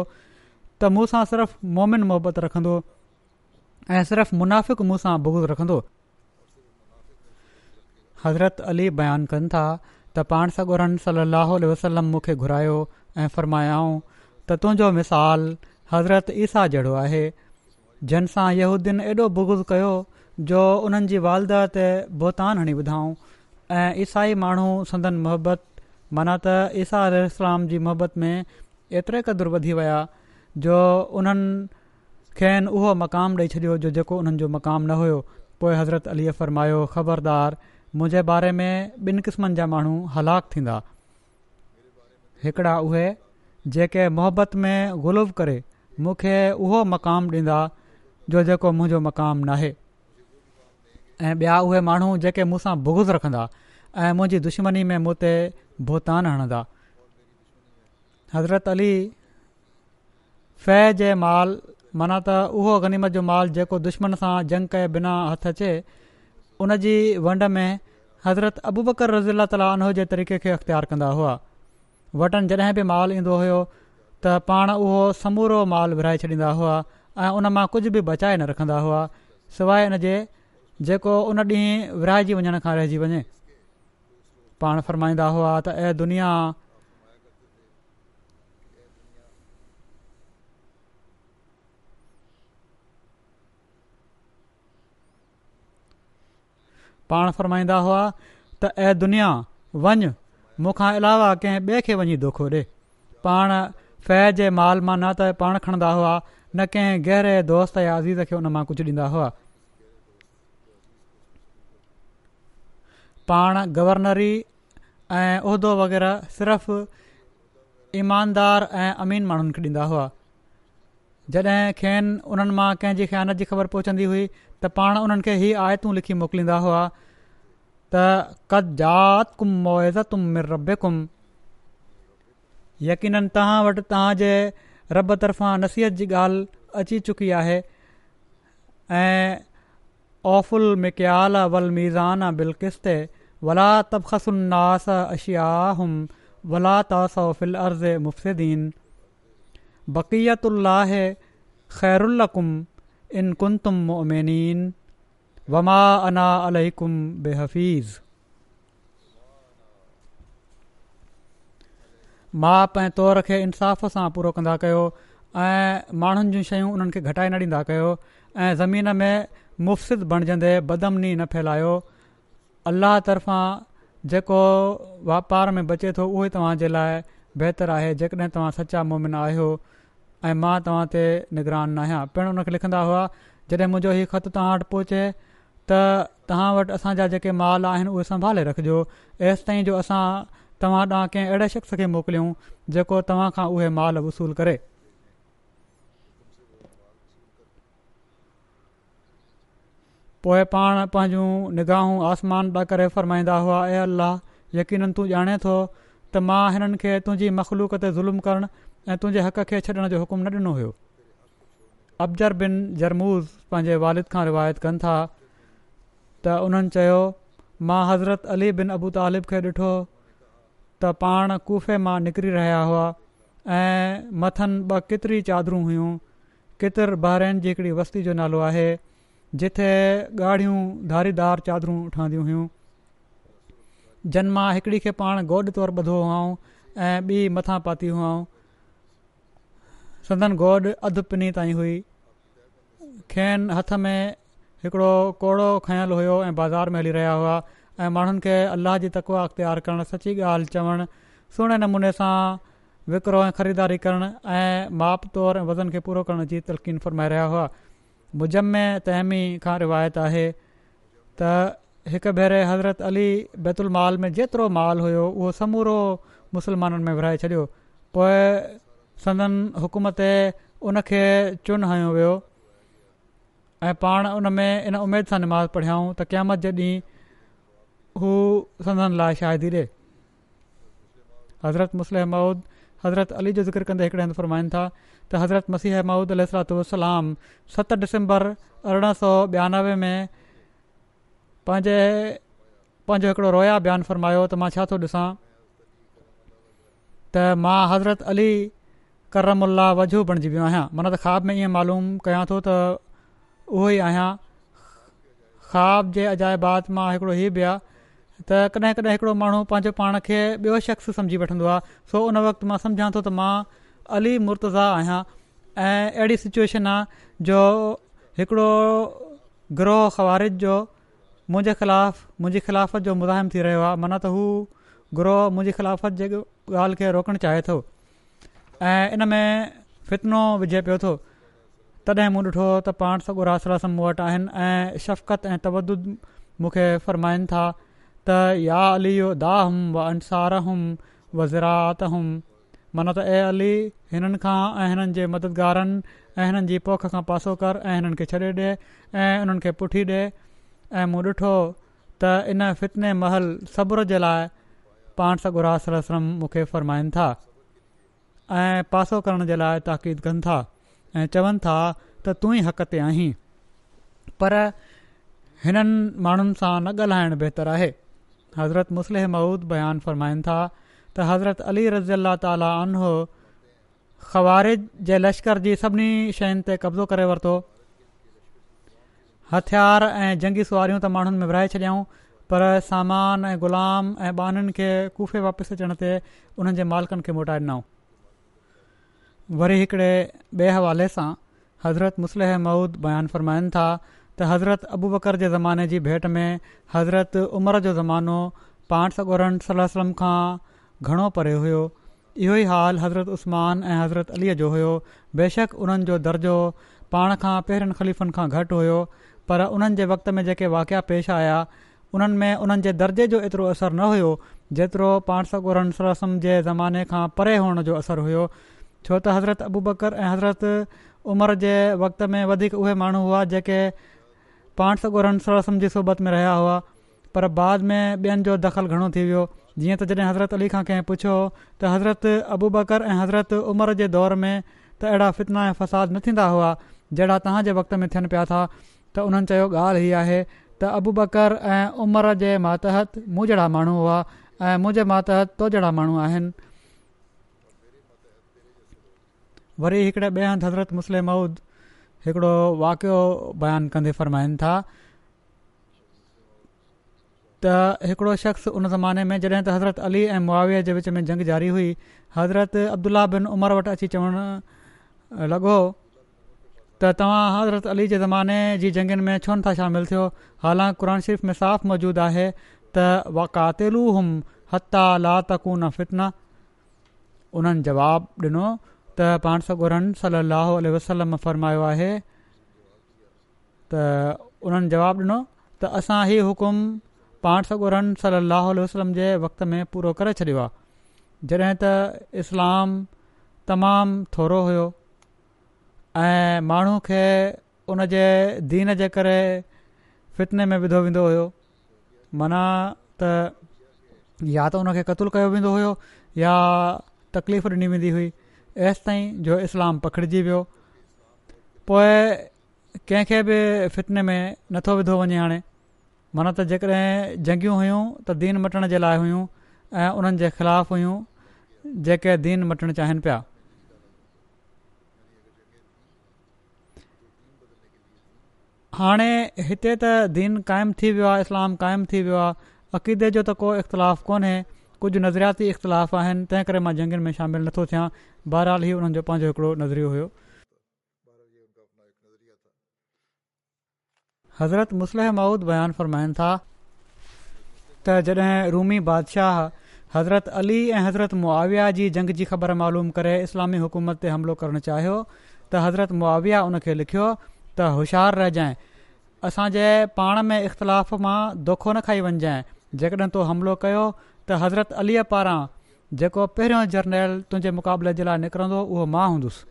त मूंसां सिर्फ़ु मोमिन मुहबत रखंदो ऐं सिर्फ़ु मुनाफ़िक मूंसां बुगुज़ रखंदो हज़रत अली बयानु कनि था त पाण सॻोरनि सलाहु वसलम मूंखे घुरायो ऐं फ़र्मायाऊं त तुंहिंजो मिसाल हज़रत ईसा जहिड़ो आहे जंहिंसां यहूदीन एॾो बुगुज़ कयो जो उन्हनि जी वालदा ते बोतान हणी ॿुधाऊं ऐं ईसाई माण्हू संदन मोहबत माना त ईसा अलस्लाम जी मोहबत में एतिरे क़दुरु वधी विया जो उन्हनि खेनि उहो मक़ाम ॾेई छॾियो जो जेको उन्हनि जो मक़ाम न हुयो पोइ हज़रत अलीअ फरमायो ख़बरदार मुंहिंजे बारे में ॿिनि क़िस्मनि जा माण्हू हलाक थींदा हिकिड़ा उहे जेके मोहबत में ग़ुलु करे मूंखे उहो मक़ाम ॾींदा जो जेको मुंहिंजो मक़ामु नाहे ऐं ॿिया उहे माण्हू जेके मूंसां बुगुज़ रखंदा ऐं मुंहिंजी दुश्मनी में मूं ते भुतान हणंदा हज़रत अली फै जे माल माना त उहो गनीमत जो माल जेको दुश्मन सां जंग बिना हथु अचे उन जी वंड में हज़रत अबूबकर रज़ीला तालीन जे तरीक़े खे अख़्तियार कंदा हुआ वटन जॾहिं बि माल ईंदो हुओ त पाण उहो समूरो माल विरिहाए छॾींदा हुआ ऐं उन मां कुझु बि बचाए न रखंदा हुआ सवाइ इन जे जेको उन ॾींहुं विराइजी वञण खां रहिजी वञे पाण फ़रमाईंदा हुआ दुनिया पाण फ़रमाईंदा हुआ त ऐं दुनिया वञ मूंखां अलावा कंहिं ॿिए खे वञी दोखो ॾिए पाण फै जे माल मां न त पाण खणंदा हुआ न कंहिं गहरे दोस्त या अज़ीज़ खे उन मां कुझु ॾींदा हुआ पाण गवर्नरी ऐं उहिदो वग़ैरह सिर्फ़ ईमानदार ऐं अमीन माण्हुनि खे ॾींदा हुआ जॾहिं खेनि उन्हनि मां कंहिंजी ख़्यानत जी ख़बर पहुचंदी हुई त पाण उन्हनि खे ई आयतूं लिखी मोकिलींदा हुआ त कद जात कुम मिर कुम यकीन तव्हां वटि तव्हांजे रब तरफ़ां नसीहत जी ॻाल्हि अची चुकी आहे ऐं औफ़लमिक्याला वलमीज़ान बिलकिस्ते वला तबसास अशियाम वला तासिल मुफ़िदीन बक़ुल ख़ैरु इन कुन वमा अना कु माउ पैं तौरु खे इंसाफ़ सां पूरो कंदा कयो ऐं माण्हुनि जूं शयूं उन्हनि खे घटाए न ॾींदा कयो ऐं ज़मीन में मुफ़्सिद बणजंदे बदमनी न फैलायो अल्लाह तर्फ़ां जेको वापार में बचे थो उहे तव्हांजे लाइ बहितरु आहे जेकॾहिं तव्हां सचा मुमिन आहियो ऐं मां तव्हां ते निगरान न आहियां पिणु उन खे लिखंदा हुआ जॾहिं मुंहिंजो हीउ ख़तु तव्हां वटि पहुचे त तव्हां वटि असांजा जेके माल आहिनि उहे संभाले रखिजो एसि ताईं जो असां तव्हां ॾांहुं कंहिं अहिड़े शख़्स खे मोकिलियूं जेको तव्हां खां उहे माल वसूल करे पोइ पाण पंहिंजूं निगाहूं आसमान ॾा करे फरमाईंदा हुआ ए अल्लाह यकीन तूं ॼाणे थो त मां हिननि खे तुंहिंजी मख़लूक ते ज़ुल्म करणु ऐं तुंहिंजे हक़ खे छॾण जो हुकुमु न ॾिनो हुयो अब्जर बिन जरमूज़ पंहिंजे वालिद खां रिवायत कनि था त उन्हनि चयो मां हज़रत अली बिन अबू तालिब खे ॾिठो त पाण कूफ़े मां निकिरी रहिया हुआ ऐं मथनि ॿ केतिरी चादरूं हुयूं केतिर बारेन जी हिकिड़ी वस्ती जो नालो आहे जिथे ॻाढ़ियूं धारीदार चादरूं ठहंदियूं हुयूं जन मां हिकिड़ी खे पाण गोॾ तौरु ॿधो हुअऊं ऐं ॿी मथां पाती हुअऊं संदन गोॾ अधु पिनी ताईं हुई खेनि हथ में हिकिड़ो कोड़ो खयल हुयो ऐं बाज़ारि में हली रहिया हुआ ऐं माण्हुनि खे अलाह जी तकवा अख़्तियार करणु सची ॻाल्हि चवणु सुहिणे नमूने सां विकिरो ऐं ख़रीदारी करणु ऐं माप तौरु ऐं वज़न खे पूरो करण जी तलक़ीन फ़रमाए रहिया हुआ मुजम्म तहमी खां रिवायत आहे त हिकु भेरे हज़रत अली बैतुल माल में जेतिरो माल हुयो उहो समूरो मुसलमाननि में विराए छॾियो पोइ संदन हुकूमत उनखे चुन हयो वियो ऐं पाण उन में इन उमेद सां निमाज़ पढ़ियाऊं त कंहिं मत जे ॾींहुं हू सदन लाइ शाहिदी ॾे हज़रत मुस्लिम मऊद हज़रत अली जो ज़िक्र कंदे हिकिड़े हंधु फ़रमाईनि था त हज़रत मसीह महूद अलतुसलाम सत डिसंबर अरिड़हं सौ ॿियानवे में पंहिंजे पंहिंजो हिकिड़ो रोया बयानु फरमायो त मां छा थो ॾिसां त मां हज़रत अली करम उल्ला वजू बणिजी वियो आहियां माना त ख़्वाब में ईअं मालूम कयां थो त उहो ई आहियां ख़्वाब जे अजायबात मां हिकिड़ो हीअ बि आहे त कॾहिं कॾहिं हिकिड़ो माण्हू पंहिंजो पाण खे ॿियो शख़्स सम्झी वठंदो आहे सो उन वक़्तु मां सम्झां थो त अली मुर्तज़ा आहियां ऐं अहिड़ी सिचुएशन आहे जो हिकिड़ो ग्रोह खवारिज जो मुंहिंजे ख़िलाफ़ु मुंहिंजी ख़िलाफ़त जो मुज़ाहिम थी रहियो आहे माना त हू ग्रोह मुंहिंजी ख़िलाफ़त जे ॻाल्हि खे रोकणु चाहे थो ऐं इन में फितनो विझे पियो थो तॾहिं मूं ॾिठो त पाण सां गुरास मूं वटि आहिनि ऐं शफ़क़त ऐं तवद मूंखे फ़रमाइनि था त या अली जो व अंसार ज़रात हुम माना त ए अली हिननि खां ऐं हिननि जे मददगारनि ऐं हिननि जी पोख खां पासो कर ऐं हिननि खे छॾे ॾिए ऐं खे पुठी ॾिए ऐं मूं ॾिठो त इन फितने महल सब्र जे लाइ पाण सां मूंखे फ़रमाइनि था ऐं पासो करण जे लाइ ताक़ीद कनि था ऐं चवनि था त तूं ई हक़ ते आहीं पर हिननि माण्हुनि सां न ॻाल्हाइणु बहितरु आहे हज़रत मुस्लिह महूद बयानु फ़रमाइनि था त हज़रत अली रज़ी अला ताली आनो ख़्वारे जे लश्कर जी सभिनी शयुनि ते कब्ज़ो करे वरितो हथियार ऐं जंगी सवारियूं त माण्हुनि में विरिहाए छॾियऊं पर सामान ऐं ग़ुलाम ऐं ॿाननि खे खूफ़े वापसि अचण ते उन्हनि जे मालिकनि खे मोटाए ॾिनऊं वरी हिकिड़े ॿिए हवाले सां हज़रत मुसलह महुूद बयानु फरमाइनि था त हज़रत अबूबकर जे ज़माने जी भेट में हज़रत उमर जो ज़मानो पाण सगोर सलम खां घणो परे हुयो इहो ई हाल हज़रत उस्मान ऐं हज़रत अलीअ जो हुयो बेशक उन्हनि जो दर्जो पाण खां पहिरियुनि ख़लीफ़नि खां घटि हुयो पर उन्हनि जे वक़्त में जेके वाक़िया पेश आया उन्हनि में उन्हनि जे दर्जे जो एतिरो असरु न हुयो जेतिरो पाण सॻुसर रसम जे ज़माने खां परे हुअण जो असरु हुयो छो त हज़रत अबू बकर ऐं हज़रत उमिरि जे वक़्त में वधीक उहे माण्हू हुआ जेके पाण सॻुसम जी सोबत में रहिया हुआ पर बाद में ॿियनि जो दख़ल घणो थी वियो जीअं त जॾहिं हज़रत अली खां कंहिं पुछो त हज़रत अबू बकर ऐं हज़रत उमिरि जे दौर में त अहिड़ा फितना ऐं फसाद न थींदा हुआ जहिड़ा तव्हांजे वक़्त में थियनि पिया था त उन्हनि चयो ॻाल्हि हीअ आहे त अबु बकर ऐं उमिरि जे मातहत मूं जहिड़ा माण्हू हुआ ऐं मुंहिंजे मातहत तो जहिड़ा माण्हू आहिनि वरी हिकिड़े ॿिए हंधि हज़रत मुस्लिम मऊद हिकिड़ो वाक़ियो बयानु कंदे फ़रमाइनि था त हिकिड़ो शख़्स उन ज़माने में जॾहिं त हज़रत अली ऐं मुआविया जे विच में जंग जारी हुई हज़रत अब्दुला बिन उमर वटि अची चवणु लॻो त तव्हां हज़रत अली जे ज़माने जी जंगनि में छो नथा शामिलु थियो हालांकि क़ुर शरीफ़ में साफ़ मौजूदु आहे त वाकातेलू हुम हता फितना उन्हनि जवाबु ॾिनो त पाण सॻु सलाहु वसलम फ़रमायो आहे त उन्हनि जवाबु ॾिनो त असां ई हुकुम पाण सॻोरनि सली अहल वसलम जे वक़्त में पूरो करे छॾियो आहे जॾहिं त इस्लाम तमामु थोरो हुओ ऐं माण्हू खे उन जे दीन जे करे फितने में विधो वेंदो हुयो माना त या त उनखे क़तुल कयो वेंदो हुयो या तकलीफ़ ॾिनी वेंदी हुई एसि ताईं जो इस्लाम पखिड़िजी वियो पोइ कंहिंखे बि फितने में नथो विधो वञे हाणे माना त जेकॾहिं जंगियूं हुयूं त दीन मटण जे लाइ हुयूं ऐं उन्हनि जे ख़िलाफ़ हुयूं जेके दीन मटणु चाहिनि पिया हाणे हिते त दीन क़ाइमु थी वियो आहे इस्लामु क़ाइमु थी वियो आहे अक़ीदे जो त को इख़्तिलाफ़ु कोन्हे कुझु नज़रियाती इख़्तिलाफ़ु आहिनि तंहिं करे मां में शामिलु नथो थियां बहरहाली हुननि जो पंहिंजो हिकिड़ो नज़रियो हुयो हज़रत मुसलैह माउद बयानु फ़रमाइनि था त जॾहिं रूमी बादशाह हज़रत अली ऐं हज़रत मुआविया जी जंग जी ख़बर मालूम करे इस्लामी हुकूमत ते हमिलो करणु चाहियो त हज़रत मुआविया उन खे लिखियो त होशियारु रहिजांइ असांजे पाण में इख़्तिलाफ़ मां दोखो न खाई वञजांइ जेकॾहिं तो हमिलो कयो त हज़रत अलीअ पारां जेको पहिरियों जर्नल तुंहिंजे मुक़ाबले जे लाइ निकिरंदो उहो मां हूंदुसि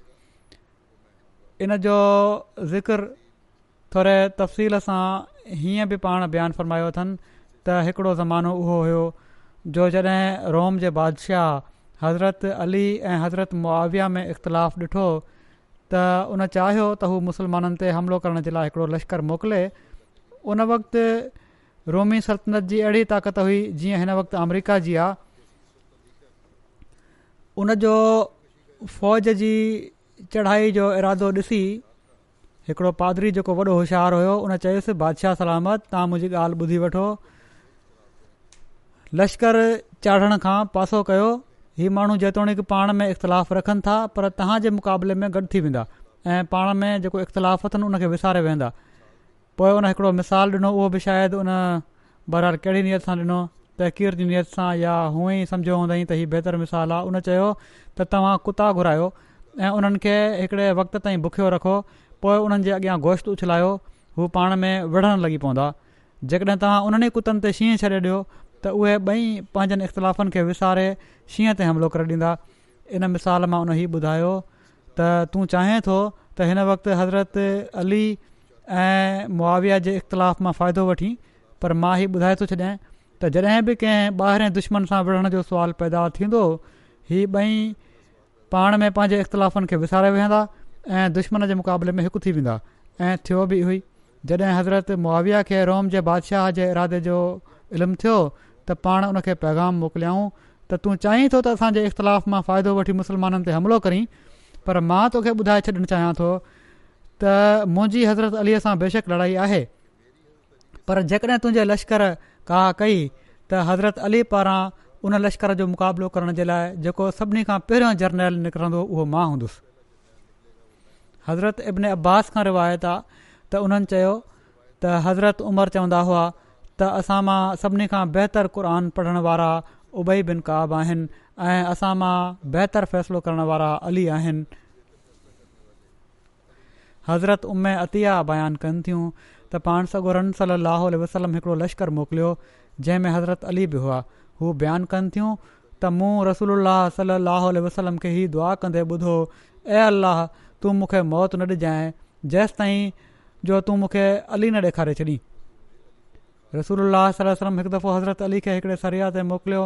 इन जो ज़िक्र थोरे तफ़सील सां हीअं बि पाण बयानु फरमायो अथनि त हिकिड़ो ज़मानो उहो हुयो जो जॾहिं रोम जे बादशाह हज़रत अली ऐं हज़रत मुआविया में इख़्तिलाफ़ु ॾिठो त उन चाहियो त हू मुस्लमाननि ते हमिलो करण जे लाइ हिकिड़ो लश्कर मोकिले उन वक़्ति रोमी सल्तनत जी अहिड़ी ताक़त हुई जीअं हिन वक़्ति अमरीका जी आहे उनजो फ़ौज जी चढ़ाई जो इरादो ॾिसी हिकिड़ो पादरी जेको वॾो होशियारु हुयो उन चयुसि बादशाह सलामत तव्हां मुंहिंजी ॻाल्हि ॿुधी वठो लश्कर चाढ़ण खां पासो कयो हीउ माण्हू जेतोणीकि पाण में इख़्तिलाफ़ रखनि था पर तव्हांजे मुक़ाबले में गॾु थी वेंदा ऐं पाण में जेको इख़्तिलाफ़ अथनि उन विसारे वेहंदा पोइ उन हिकिड़ो मिसाल ॾिनो उहो बि शायदि उन बरार कहिड़ी नियत सां ॾिनो तहक़ीर कीर्ती नियत सां या हुअं ई सम्झो हूंदई त हीअ बहितरु मिसाल आहे उन चयो त तव्हां कुता घुरायो ऐं उन्हनि खे हिकिड़े वक़्त ताईं बुखियो रखो पोइ उन्हनि जे अॻियां गोश्त उछलायो हू पाण में विढ़ण लॻी पवंदा जेकॾहिं तव्हां उन्हनि ई कुतनि ते शींहं छॾे ॾियो त उहे ॿई पंहिंजनि इख़्तिलाफ़नि खे विसारे शींहं ते हमिलो करे ॾींदा इन मिसाल मां उन हीउ ॿुधायो त तूं चाहे थो त हिन वक़्तु हज़रत अली ऐं मुआविया जे इख़्तिलाफ़ मां फ़ाइदो वठी पर मां हीअ ॿुधाए थो छॾियां त जॾहिं बि कंहिं ॿाहिरें दुश्मन सां विढ़ण जो सुवालु पैदा थींदो हीउ ॿई पाण में पंहिंजे इख़्तिलाफ़नि खे विसारे वेहंदा ऐं दुश्मन जे मुक़ाबले में हिकु थी वेंदा ऐं थियो बि हुई जॾहिं हज़रत मुआविया खे रोम जे बादशाह जे इरादे जो इल्मु थियो त पाण उन खे पैगाम मोकिलियाऊं त तूं चाहीं थो त असांजे इख़्तिलाफ़ मां फ़ाइदो वठी मुसलमाननि ते हमिलो करी पर मां तोखे ॿुधाए छॾणु चाहियां थो त मुंहिंजी हज़रत अलीअ सां बेशक लड़ाई आहे पर जेकॾहिं तुंहिंजे लश्कर का कई त हज़रत अली पारां उन लश्कर जो मुक़ाबिलो करण जे लाइ जेको सभिनी खां पहिरियों जर्नल निकिरंदो उहो मां हूंदुसि हज़रत इबिन अब्बास खां रिवायत आहे त उन्हनि चयो त हज़रत उमिरि चवंदा हुआ त असां मां सभिनी खां बहितर क़ुर पढ़ण वारा उबई बिन काब आहिनि ऐं असां मां बहितर फ़ैसिलो करण वारा अली आहिनि हज़रत उमै अतिया बयानु कनि थियूं त पाण सॻो सलाहु वसलम हिकिड़ो लश्कर मोकिलियो जंहिंमें हज़रत अली बि हुआ हू बयानु कनि थियूं त मूं रसूल अलाह वसलम खे ई दुआ कंदे ॿुधो ऐं अलाह तूं मूंखे मौति न ॾिजांइ जेसि ताईं जो तूं मूंखे अली न ॾेखारे छॾीं रसूल अलाह हिकु दफ़ो हज़रत अली खे हिकिड़े सरिया ते मोकिलियो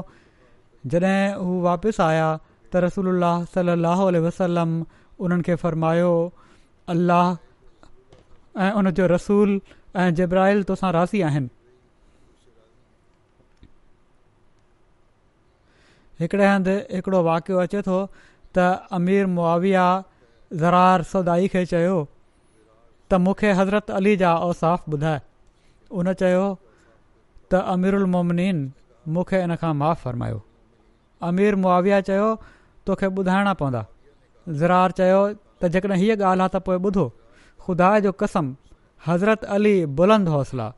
जॾहिं हू वापसि आया त रसूल सलाह वसलम उन्हनि खे फ़र्मायो अलाह ऐं उन रसूल ऐं जब्राहिल तोसां रासी आहिनि हिकिड़े हंधि हिकिड़ो वाक़ियो अचे थो त अमीर मुआविया ज़रार सौदाई खे चयो त मूंखे हज़रत अली जा औसाफ़ु ॿुधाए उन चयो त अमिरलमोमनीन मूंखे इन खां माफ़ फ़र्मायो अमीर मुआविया चयो तोखे ॿुधाइणा पवंदा ज़रार चयो त जेकॾहिं हीअ ॻाल्हि आहे त पोइ ॿुधो ख़ुदा जो कसम हज़रत अली बुलंद हौसला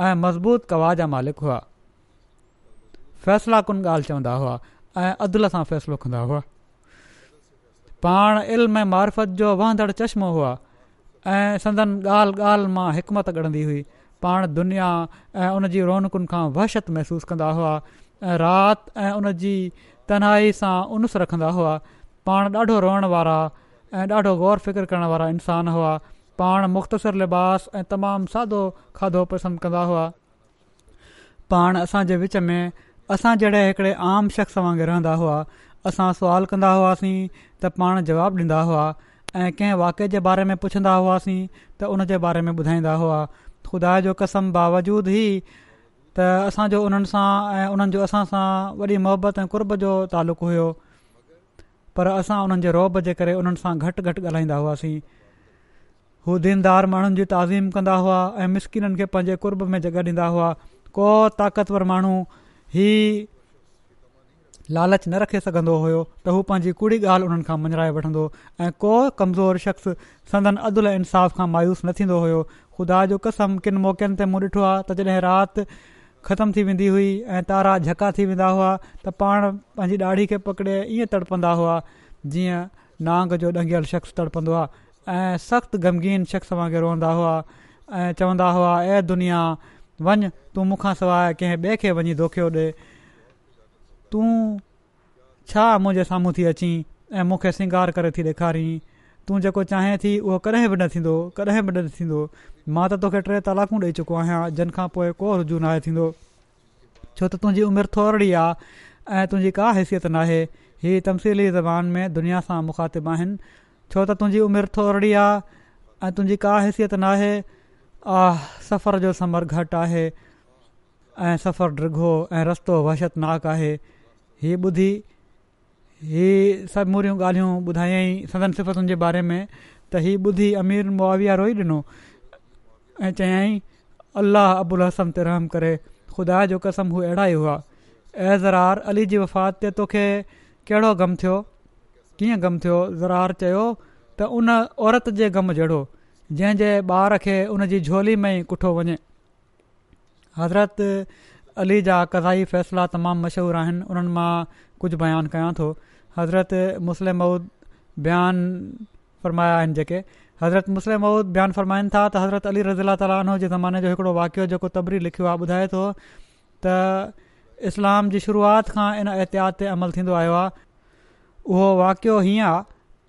ऐं मज़बूत कवा जा मालिक हुआ फ़ैसला कुन ॻाल्हि चवंदा हुआ ऐं अदल सां फ़ैसिलो कंदा हुआ पाण इल्म ऐं मारफत जो वहंदड़ चश्मो हुआ ऐं संदन ॻाल्हि ॻाल्हि मां हिकमत कढंदी हुई पाण दुनिया ऐं उन जी रौनकुनि खां वहशत महसूसु कंदा हुआ ऐं राति ऐं उन जी तनहाई सां उनसु रखंदा हुआ पाण ॾाढो रोअण वारा ऐं ॾाढो ग़ौर फ़िक्र करणु वारा इंसान हुआ पाण मुख़्तसिर लिबास ऐं तमामु सादो खाधो पसंदि कंदा हुआ पाण असांजे विच में असां जहिड़े हिकिड़े आम शख़्स वांगुरु रहंदा हुआ असां सुवाल कंदा हुआसीं त पाण जवाबु ॾींदा हुआ ऐं कंहिं वाके जे बारे में पुछंदा हुआसीं त उनजे बारे में ॿुधाईंदा हुआ ख़ुदा जो कसम बावजूद ई त असांजो उन्हनि सां ऐं उन्हनि जो असां सां वॾी मोहबत ऐं कुर्ब जो तालुक़ु हुओ पर असां उन्हनि जे रौब जे करे उन्हनि सां घटि घटि ॻाल्हाईंदा हुआसीं हू दीनदार माण्हुनि जी ताज़ीम कंदा हुआ ऐं मिसकिननि खे पंहिंजे कुर्ब में जॻह ॾींदा हुआ को ताक़तवर माण्हू ई लालच न रखे सघंदो हुओ त हू पंहिंजी कुड़ी ॻाल्हि उन्हनि खां मंझाए वठंदो ऐं को कमज़ोर शख़्स संदन अदुल इंसाफ़ खां मायूस न थींदो हुयो ख़ुदा जो कसम किन मौकनि ते मूं ॾिठो आहे त जॾहिं राति ख़तमु थी वेंदी हुई ऐं तारा झका थी वेंदा हुआ त पाण पंहिंजी ॾाढ़ी खे पकिड़े ईअं तड़पंदा हुआ जीअं नांग जो ॾंगियल शख़्स तड़पंदो आहे ऐं सख़्तु ग़मगीन शख़्स वांगुरु रोअंदा हुआ ऐं चवंदा हुआ ऐं दुनिया वञु तूं मूंखां सवाइ कंहिं ॿिए खे वञी धोखियो ॾे तूं छा मुंहिंजे साम्हूं थी अचीं ऐं मूंखे श्रंगार करे थी ॾेखारीं तूं जेको चाहीं थी उहो कॾहिं बि न थींदो कॾहिं बि न थींदो मां त तोखे टे तलाकूं ॾेई चुको आहियां जिन खां पोइ को रुझू न थींदो छो त तुंहिंजी उमिरि थोरड़ी आहे ऐं तुंहिंजी का हैसियत नाहे हीअ तमसीली ज़बान में दुनिया सां मुखातिबु आहिनि छो त तुंहिंजी उमिरि थोरड़ी आहे ऐं तुंहिंजी का हैसियत नाहे आह सफ़र जो समर घटि आहे ऐं सफ़र डृो ऐं रस्तो वहशतनाक आहे हीअ ॿुधी हीअ समूरियूं ॻाल्हियूं ॿुधायई सदन सिफ़तुनि जे बारे में त हीअ ॿुधी अमीर मुआविया रोई ॾिनो ऐं चयाईं अलाह अबूल हसन ते रहम करे ख़ुदा जो कसम हू अहिड़ा ई हुआ ऐं ज़रार अली जी वफ़ात ते तोखे कहिड़ो ग़म थियो कीअं ग़म थियो ज़रार चयो त उन औरत जे ग़म जहिड़ो जंहिंजे ॿार खे उन जी झोली में ई कुठो वञे हज़रत अली जा कज़ाई फ़ैसिला तमामु मशहूरु आहिनि उन्हनि मां कुझु बयानु कयां थो हज़रत मुस्लिम मऊद बयानु फरमाया आहिनि जेके हज़रत मुस्लिम मूद बयानु फरमाइनि था त हज़रत अली रज़ीला ताली ज़माने जो हिकिड़ो वाक़ियो जेको तबरी लिखियो आहे ॿुधाए थो त इस्लाम जी शुरूआति खां इन एहतियात ते अमल थींदो आयो आहे उहो वाक़ियो हीअं आहे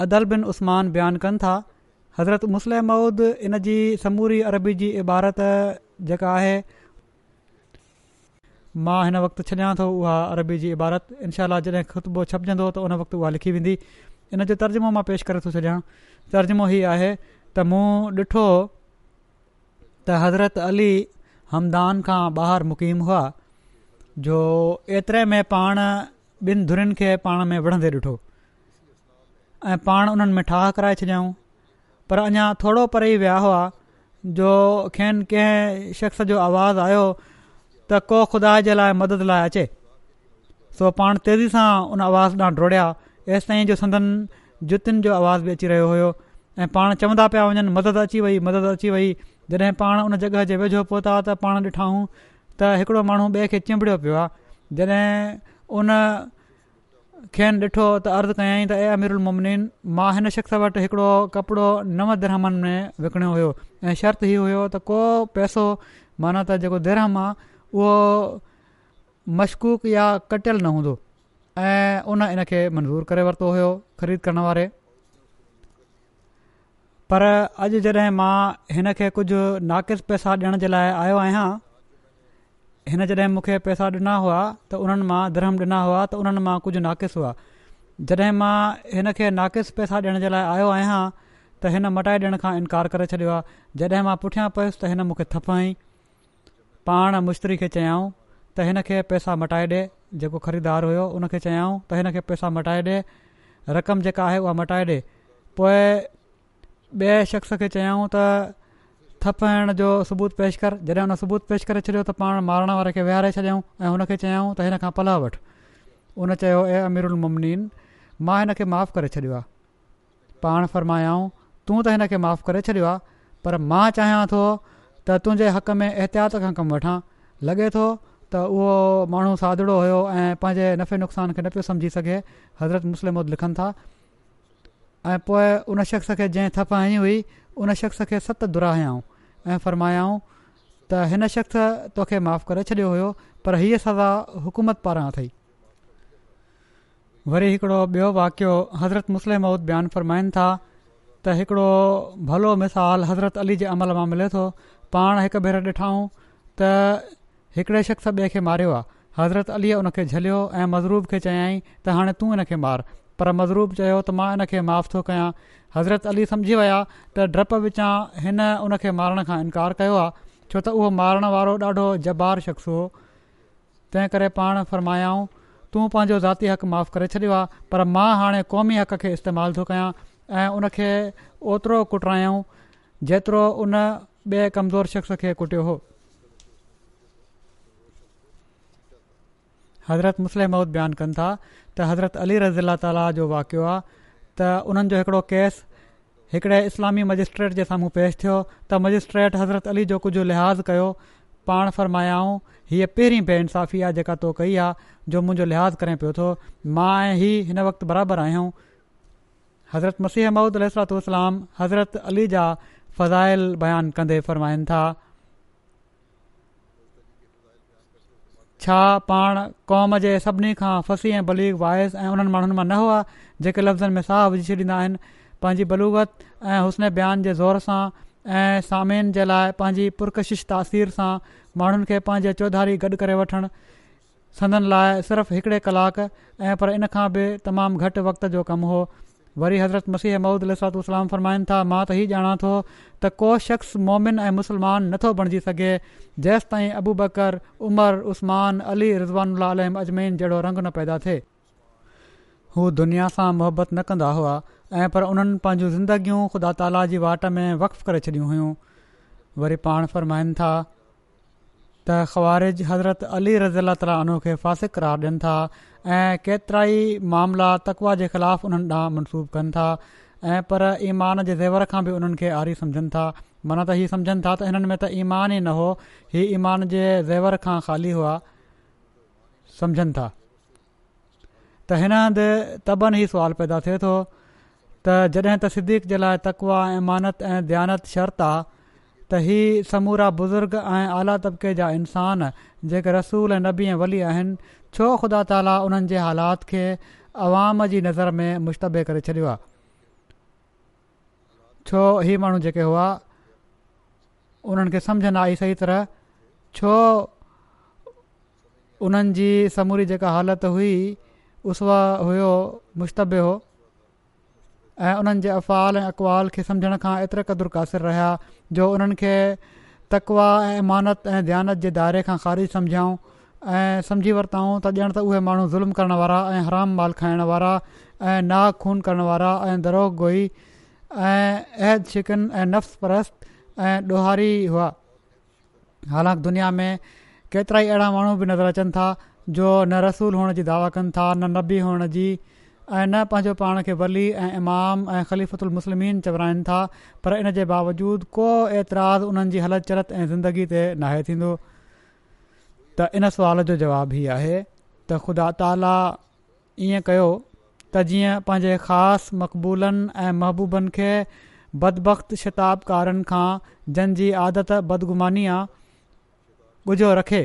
अदल बिन उस्मान बयानु कनि था हज़रत मुस्लिम मऊद इन जी समूरी अरबी जी इबारत जेका आहे मां हिन वक़्तु छॾियां थो उहा अरबी जी इबारत इनशा जॾहिं ख़ुतबो छपजंदो त उन वक़्तु उहा लिखी वेंदी इन जो तर्जुमो मां पेश करे थो छॾियां तर्जुमो हीअ आहे त मूं ॾिठो त हज़रत अली हमदान खां ॿाहिरि मुक़ीम हुआ जो एतिरे में पाण ॿिनि धुरियुनि खे पाण में विढ़ंदे ॾिठो ऐं पाण उन्हनि में ठाह कराए छॾियऊं पर अञा थोरो परे विया हुआ जो खेनि कंहिं शख़्स जो आवाज़ु आयो त को ख़ुदा जे लाइ मदद लाइ अचे सो पाण तेज़ी सां उन आवाज़ ॾांहुं डोड़िया एसि ताईं जो संदन जुतियुनि जो आवाज़ बि अची रहियो हुयो ऐं पाण चवंदा पिया वञनि मदद अची वई मदद अची वई जॾहिं पाण उन जॻह जे वेझो पहुता त पाण ॾिठाऊं त हिकिड़ो माण्हू ॿिए खे चिंबड़ियो पियो आहे जॾहिं उन खेनि ॾिठो त अर्ज़ु कयाई त ए अमिरमन मां हिन शख़्स वटि हिकिड़ो कपिड़ो नव दर्हमनि में विकिणियो हुयो ऐं शर्त हीअ हुयो त को पैसो माना त जेको दरहम आहे उहो मश्कूक या कटियल न हूंदो ऐं उन इन खे मंज़ूरु करे वरितो हुयो खरीद करणु वारे पर अॼु जॾहिं मां हिन खे कुझु नाक़िस पैसा ॾियण जे लाइ आयो आहियां हिन जॾहिं मूंखे पैसा ॾिना हुआ त उन्हनि मां धर्म ॾिना हुआ त उन्हनि मां कुझु हुआ जॾहिं मां हिन खे नाक़िस पैसा ॾियण जे लाइ आयो आहियां त हिन मटाए ॾियण खां इनकार करे छॾियो आहे जॾहिं मां पुठियां पयुसि त हिन मूंखे पाण मुश्तरी खे चयाऊं त हिन खे पैसा मटाए ॾिए जेको ख़रीदार हुयो उनखे चयाऊं त हिन खे पैसा मटाए ॾिए रक़म जेका आहे उहा मटाए ॾिए पोइ ॿिए शख़्स खे चयाऊं त थप जो सबूत पेश कर जॾहिं हुन सबूत पेश करे छॾियो त पाण मारण वारे खे वेहारे छॾियऊं ऐं हुन खे चयऊं त हिन खां पलाउ वठि चयो ए अमीरुल मुमनीन मां हिन खे माफ़ु करे छॾियो आहे पाण फरमायऊं तूं त हिन खे माफ़ु करे पर मां चाहियां थो त तुंहिंजे हक़ में एहतियात खां कमु वठां लॻे थो त उहो माण्हू सादिड़ो हुयो ऐं पंहिंजे नफ़े नुक़सान खे न पियो समुझी सघे हज़रत मुस्लिम मौद लिखनि था ऐं पोइ उन शख़्स खे जंहिं हई हुई उन शख़्स खे सत दुरायाऊं ऐं फ़रमायाऊं त हिन शख़्स तोखे माफ़ु करे छॾियो हुयो पर हीअ सज़ा हुकूमत पारां अथई वरी हिकिड़ो ॿियो वाक़ियो हज़रत मुस्लिम मौद बयानु फ़रमाइनि था त हिकिड़ो भलो मिसाल हज़रत अली जे अमल मां मिले थो पाण हिकु भेर ॾिठाऊं त हिकिड़े शख़्स ॿिए खे मारियो आहे हज़रत अलीअ उन खे झलियो ऐं मज़रूब खे चयाईं त हाणे तूं हिन खे मार पर मज़रूब चयो त मां इन खे माफ़ु थो कयां हज़रत अली सम्झी विया त डपु विचां हिन उन खे मारण खां इनकार कयो आहे छो त उहो मारण वारो ॾाढो जबार शख़्स हो तंहिं करे पाण फ़र्मायाऊं तूं पंहिंजो ज़ाती हक़ु माफ़ु करे छॾियो आहे पर मां हाणे क़ौमी हक़ खे इस्तेमालु थो कयां ऐं उनखे ओतिरो कुटरायूं जेतिरो उन ॿिए कमज़ोर शख़्स खे कुटियो हुओ हज़रत मुस्लिम बयानु कनि था त हज़रत अली रज़ीला ताली जो वाक़ियो आहे त उन्हनि जो हिकिड़ो केस हिकिड़े इस्लामी मजिस्ट्रेट जे साम्हूं पेश थियो त मजिस्ट्रेट हज़रत अली जो कुझु लिहाज़ु कयो पाण फरमायाऊं हीअ पहिरीं बे आहे जेका तो कई आहे जो मुंहिंजो लिहाज़ करे पियो थो मां ऐं ही हिन वक़्तु बराबरि आहियां हज़रत मसीह महूद अलाम हज़रत अली जा फ़ज़ायल बयान कंदे फ़रमाइनि था छा पाण कौम जे सभिनी खां फसी ऐं बलीग वाइस ऐं उन्हनि माण्हुनि मां न हुआ जेके लफ़्ज़नि में साह विझी छॾींदा आहिनि पंहिंजी बलूगत ऐं हुस्ने बयान जे ज़ोर सां ऐं सामिन जे लाइ पंहिंजी पुरकशिश तासीर सां माण्हुनि खे पंहिंजे चौधारी गॾु करे वठण सदनि लाइ सिर्फ़ु हिकिड़े कलाक ऐं पर इन खां बि तमामु घटि वक़्त जो कमु हो वरी हज़रत मसीह महूदिलात उसलाम फरमाइनि था मां त इहो ॼाणा थो त को शख़्स मोमिन ऐं मुस्लमान नथो बणिजी सघे जेसि ताईं अबू बकर उमर उस्मान अली रिज़वान अजमैन जहिड़ो रंग न पैदा थिए हू दुनिया सां मुहबत न कंदा हुआ ऐं पर उन्हनि पंहिंजूं ज़िंदगियूं ख़ुदा ताला जी वाट में वक़फ़ु करे छॾियूं हुयूं वरी पाण फ़रमाइनि था त ख़्वारिज हज़रत अली रज़ा ताले खे करार ॾियनि था ऐं केतिरा ई मामला तकवा जे ख़िलाफ़ु उन्हनि ॾांहुं मनसूब कनि था ऐं पर ईमान जे ज़ेवर खां बि उन्हनि खे आरी सम्झनि था माना त हीउ सम्झनि था त हिननि में त ईमान ई न हो इहे ईमान जे ज़ेवर खां ख़ाली हुआ समुझनि था त हिन हंधि तबन ई सुवाल पैदा थिए थो त जॾहिं त सिद्दीक़ जे लाइ तकवा ईमानत ऐं दयानत शर्त आहे त हीअ समूरा बुज़ुर्ग ऐं आला तबिके जा इंसान जेके रसूल नबी ऐं वली आहिनि छो ख़ुदा ताली उन्हनि जे हालात खे आवाम जी नज़र में मुश्तबे करे छॾियो आहे छो इहे माण्हू जेके हुआ उन्हनि खे समुझ न आई सही तरह छो उन्हनि जी समूरी जेका हालत हुई उसवा हुयो मुश्तबे हो ऐं उन्हनि जे अफ़ाल ऐं अक़वाल खे सम्झण खां एतिरे क़दुरु क़ासिर रहिया जो उन्हनि खे तकवा ऐं इमानत ऐं ध्यानत जे दाइरे खां ख़ारिज सम्झऊं ऐं सम्झी वरिताऊं त ॼणु त उहे माण्हू ज़ुल्म करणु वारा ऐं हराम माल खाइणु वारा ऐं ना ख़ून करणु वारा ऐं दरोह गोई ऐं अहद शिकनि ऐं नफ़्स परस्त ऐं ॾोहारी हुआ हालांकि दुनिया में केतिरा ई अहिड़ा माण्हू बि नज़र अचनि था जो न रसूल हुअण जी दावा कनि था न नबी हुअण जी ऐं न पंहिंजो पाण खे वली ऐं इमाम ऐं ख़लीफ़ल मुस्लिमिन चवराइनि था पर इन जे बावजूद को एतिराज़ु उन्हनि जी हलति चलत ऐं ज़िंदगी ते नाहे थींदो त इन सुवाल जो जवाब ई आहे त ख़ुदा ताला ईअं कयो त जीअं पंहिंजे ख़ासि मक़बूलनि ऐं महबूबनि खे बदबख शताबकारनि खां जंहिंजी आदत बदगुमानी आहे ॻुझो रखे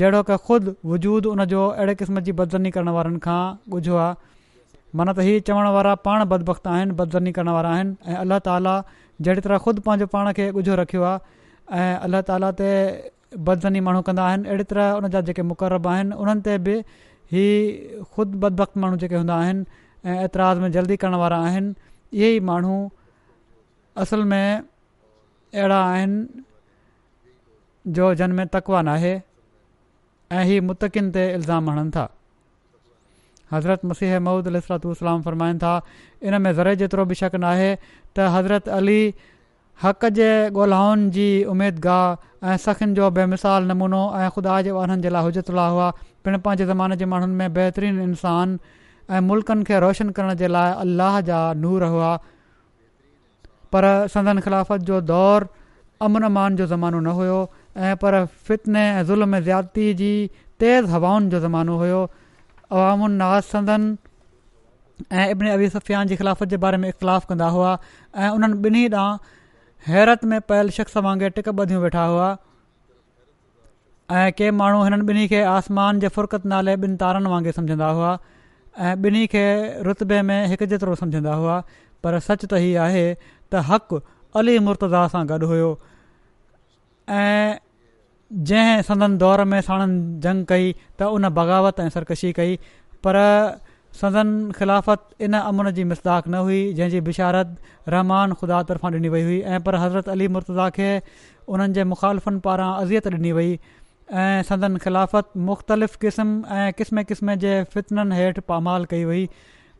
जहिड़ो कि ख़ुदि वजूदु जो अहिड़े क़िस्म जी बदज़नी करण वारनि खां ॻिझो आहे माना त हीअ चवण वारा पाण बदबख़्त आहिनि बदज़नी करण वारा आहिनि ऐं अलाह ताला जहिड़ी तरह ख़ुदि पंहिंजो पाण खे ॻुझो रखियो आहे ऐं अलाह ताला ते बदज़नी माण्हू कंदा आहिनि अहिड़ी तरह उन जा जेके मुक़रब आहिनि उन्हनि ते बि ही ख़ुदि बदबख माण्हू जेके हूंदा आहिनि में जल्दी करण वारा आहिनि इहे ई माण्हू असल में अहिड़ा आहिनि जो जनमें तकवान आहे ऐं इहे मुतक़िन ते इल्ज़ाम हणनि था हज़रत मसीह महूद अलू फरमाइनि था इन में ज़रे जेतिरो बि शक न आहे त हज़रत अली हक़ जे ॻोल्हाउनि जी उमेदगाह ऐं सखियुनि जो बेमिसाल नमूनो ऐं ख़ुदा जे वारनि जे लाइ ला हुआ पिण पंहिंजे ज़माने जे माण्हुनि में बहितरीनु इंसान ऐं मुल्कनि खे रोशन करण जे लाइ अल्लाह जा नूर हुआ पर संदन ख़िलाफ़त जो दौरु अमान जो ज़मानो न हुयो ऐं पर फितने ऐं ज़ुल्म ज़्यादती जी तेज़ हवाउनि जो ज़मानो हुयो अवाम नाज़ संदन संदनि ऐं इब्न अबी सफ़ियान जी ख़िलाफ़त जे बारे में इख़्तिलाफ़ु कंदा हुआ ऐं उन्हनि ॿिन्ही हैरत में पयल शख़्स वांगुरु टिक ॿधियूं वेठा हुआ ऐं के माण्हू हिननि ॿिन्ही खे आसमान जे फ़ुरकत नाले ॿिनि तारनि वांगुरु सम्झंदा हुआ ऐं ॿिन्ही खे रुतबे में हिकु जेतिरो सम्झंदा हुआ पर सच त हीअ आहे त हक़ु अली मुर्तज़ा सां गॾु हुओ ऐं जंहिं संदन दौर में साणनि जंग कई त उन बग़ावत ऐं सरकशी कई पर सदन खिलाफ़त इन अमन जी मिसदाक न हुई जंहिंजी बिशारत रहमान ख़ुदा तर्फ़ां ॾिनी वई हुई ऐं पर हज़रत अली मुर्तज़ा खे उन्हनि जे मुख़ालिफ़नि पारां अज़ियत ॾिनी वई ऐं सदन खिलाफ़त मुख़्तलिफ़ क़िस्म ऐं क़िस्म क़िस्म जे फितननि हेठि पामाल कई वई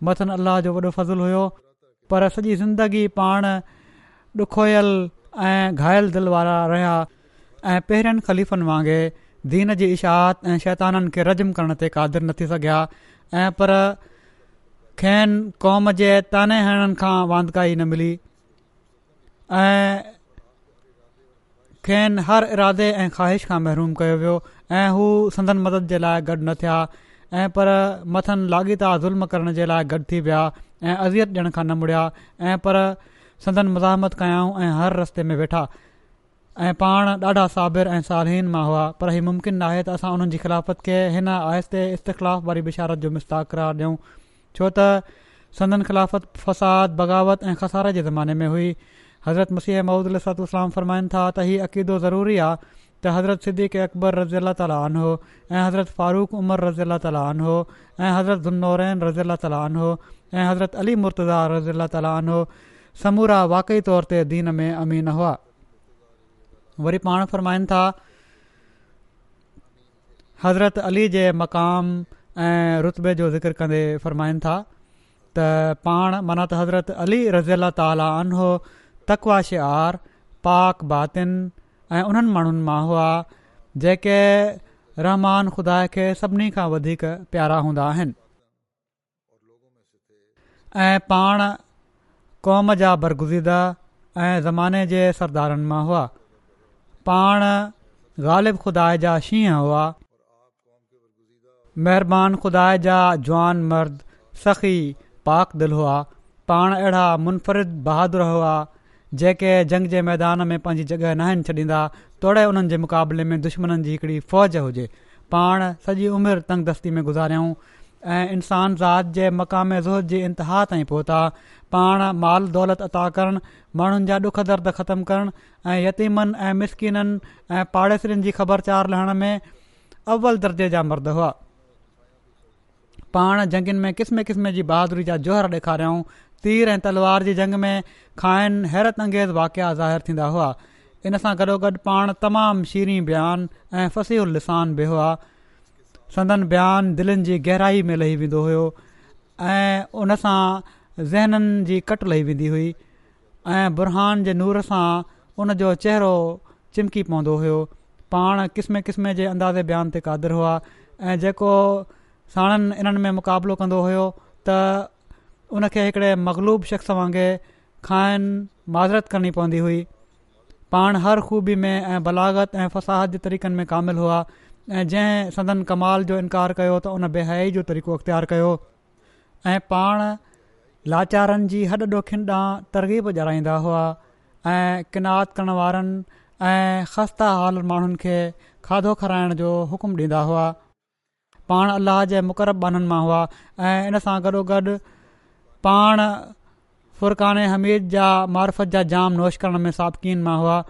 मथन अलाह जो वॾो फ़ज़ुलु हुयो पर सॼी ज़िंदगी पाण ॾुखोयल ऐं घायल दिलि वारा रहिया ऐं पहिरियनि ख़लीफ़नि वांगुरु दीन जी इशाहत ऐं शैताननि खे रजम करण ते क़ादिर न सघिया ऐं पर खेनि क़ौम जे ताने हणनि खां वांदकाई न मिली ऐं खेनि हर इरादे ऐं ख़्वाहिश खां महरूम कयो वियो ऐं हू संदन मदद जे लाइ गॾु न थिया ऐं पर मथनि लाॻीता ज़ुल्म करण जे लाइ गॾु थी विया ऐं अज़ियत ॾियण खां न मुड़िया ऐं पर संदन मज़ाहमत कयाऊं ऐं हर रस्ते में वेठा ऐं पाण ॾाढा साबिर ऐं सालहीन मां हुआ पर हीउ मुमकिन नाहे त असां उन्हनि जी ख़िलाफ़त खे हिन आहिस्ते इस्तख़िलाफ़ वारी बिशारत जो मुस्ताक़ करार ॾियूं छो त संदन ख़िलाफ़त फ़साद बग़ावत ऐं खसारे जे ज़माने में हुई हज़रत मसीह महूदल इस्लाम फरमाइनि था त हीउ अक़ीदो ज़रूरी आहे त हज़रत सिद्दीक़बर रज़ी अला तालन हो ऐं हज़रत फारूक उमर रज़ ताल ऐं हज़रत ज़नौरैन रज़ीला तालिआन हो ऐं हज़रत अली मुर्तज़ा रज़ीला तालन हो समूरा वाक़ई तौर ते दीन में अमीन हुआ वरी पाण फ़रमाइनि था हज़रत अली जे मक़ाम ऐं रुतबे जो ज़िक्र कंदे फ़रमाइनि था त पाण माना त हज़रत अली रज़ील अला ताला अन हो तकवाशिआर पाक बातिन ऐं उन्हनि माण्हुनि मां हुआ जेके रहमान खुदा खे सभिनी खां वधीक प्यारा हूंदा आहिनि ऐं क़ौम जा बरगुज़ीदा ऐं ज़माने जे सरदारनि मां हुआ पाण ग़ालिब ख़ुदा जा शींहं हुआ महिरबानी ख़ुदा जा जवान मर्द सखी पाक दिलि हुआ पाण अहिड़ा मुनफरिद बहादुर हुआ जेके जंग जे मैदान में पंहिंजी जॻह न आहिनि छॾींदा तोड़े उन्हनि जे मुक़ाबले में दुश्मन जी हिकिड़ी फ़ौज हुजे पाण सॼी उमिरि दस्ती में गुज़ारियूं इंसान ज़ात जे मक़ाम ज़ोहद जे इंतिहा ताईं पहुता पाण माल दौलत अता करणु माण्हुनि जा ॾुख दर्द ख़तमु करणु ऐं यतीमनि ऐं मिसकिननि ऐं पाड़ेसरनि जी ख़बरचार लहण में अव्वल दर्जे जा मर्द हुआ पाण जंगुनि में क़िस्म क़िस्म जी बहादुरी जा जोहर ॾेखारियऊं तीर ऐं तलवार जी जंग में खाइनि हैरत अंगेज़ वाक़िया ज़ाहिर थींदा हुआ इन सां गॾोगॾु पाण तमामु शीरी बयान ऐं फसीहुल लिसान बि हुआ संदन बयान दिलनि जी गहराई में लही वेंदो हुयो ऐं उनसां ज़हननि जी कट लही वेंदी हुई ऐं बुरहान जे नूर सां जो चहिरो चिमकी पवंदो हुयो पाण किस्म क़िस्म जे अंदाज़े बयान ते क़ादरु हुआ ऐं जेको साणनि इन्हनि में मुक़ाबिलो कंदो हुयो त उनखे हिकिड़े मगलूब शख़्स वांगुरु खाइनि माज़रत करणी पवंदी हुई पाण हर ख़ूबी में ऐं बलागत ऐं फ़साहत जे तरीक़नि में कामिल हुआ ऐं जंहिं सदन कमाल जो इनकार कयो त उन बेहयाई जो तरीक़ो इख़्तियारु कयो ऐं पाण लाचारनि जी हॾ ॾोखियुनि ॾांहुं तरक़ीब जराईंदा हुआ ऐं किनात करण वारनि ऐं ख़स्ता हाल माण्हुनि खे खाधो खाराइण जो हुकुमु ॾींदा हुआ पाण अलाह जे मुक़रब बाननि मां हुआ ऐं इन सां गॾोगॾु पाण फुरक़ान हमीद जा मार्फत जा जाम नोश करण में साबकीन मां हुआ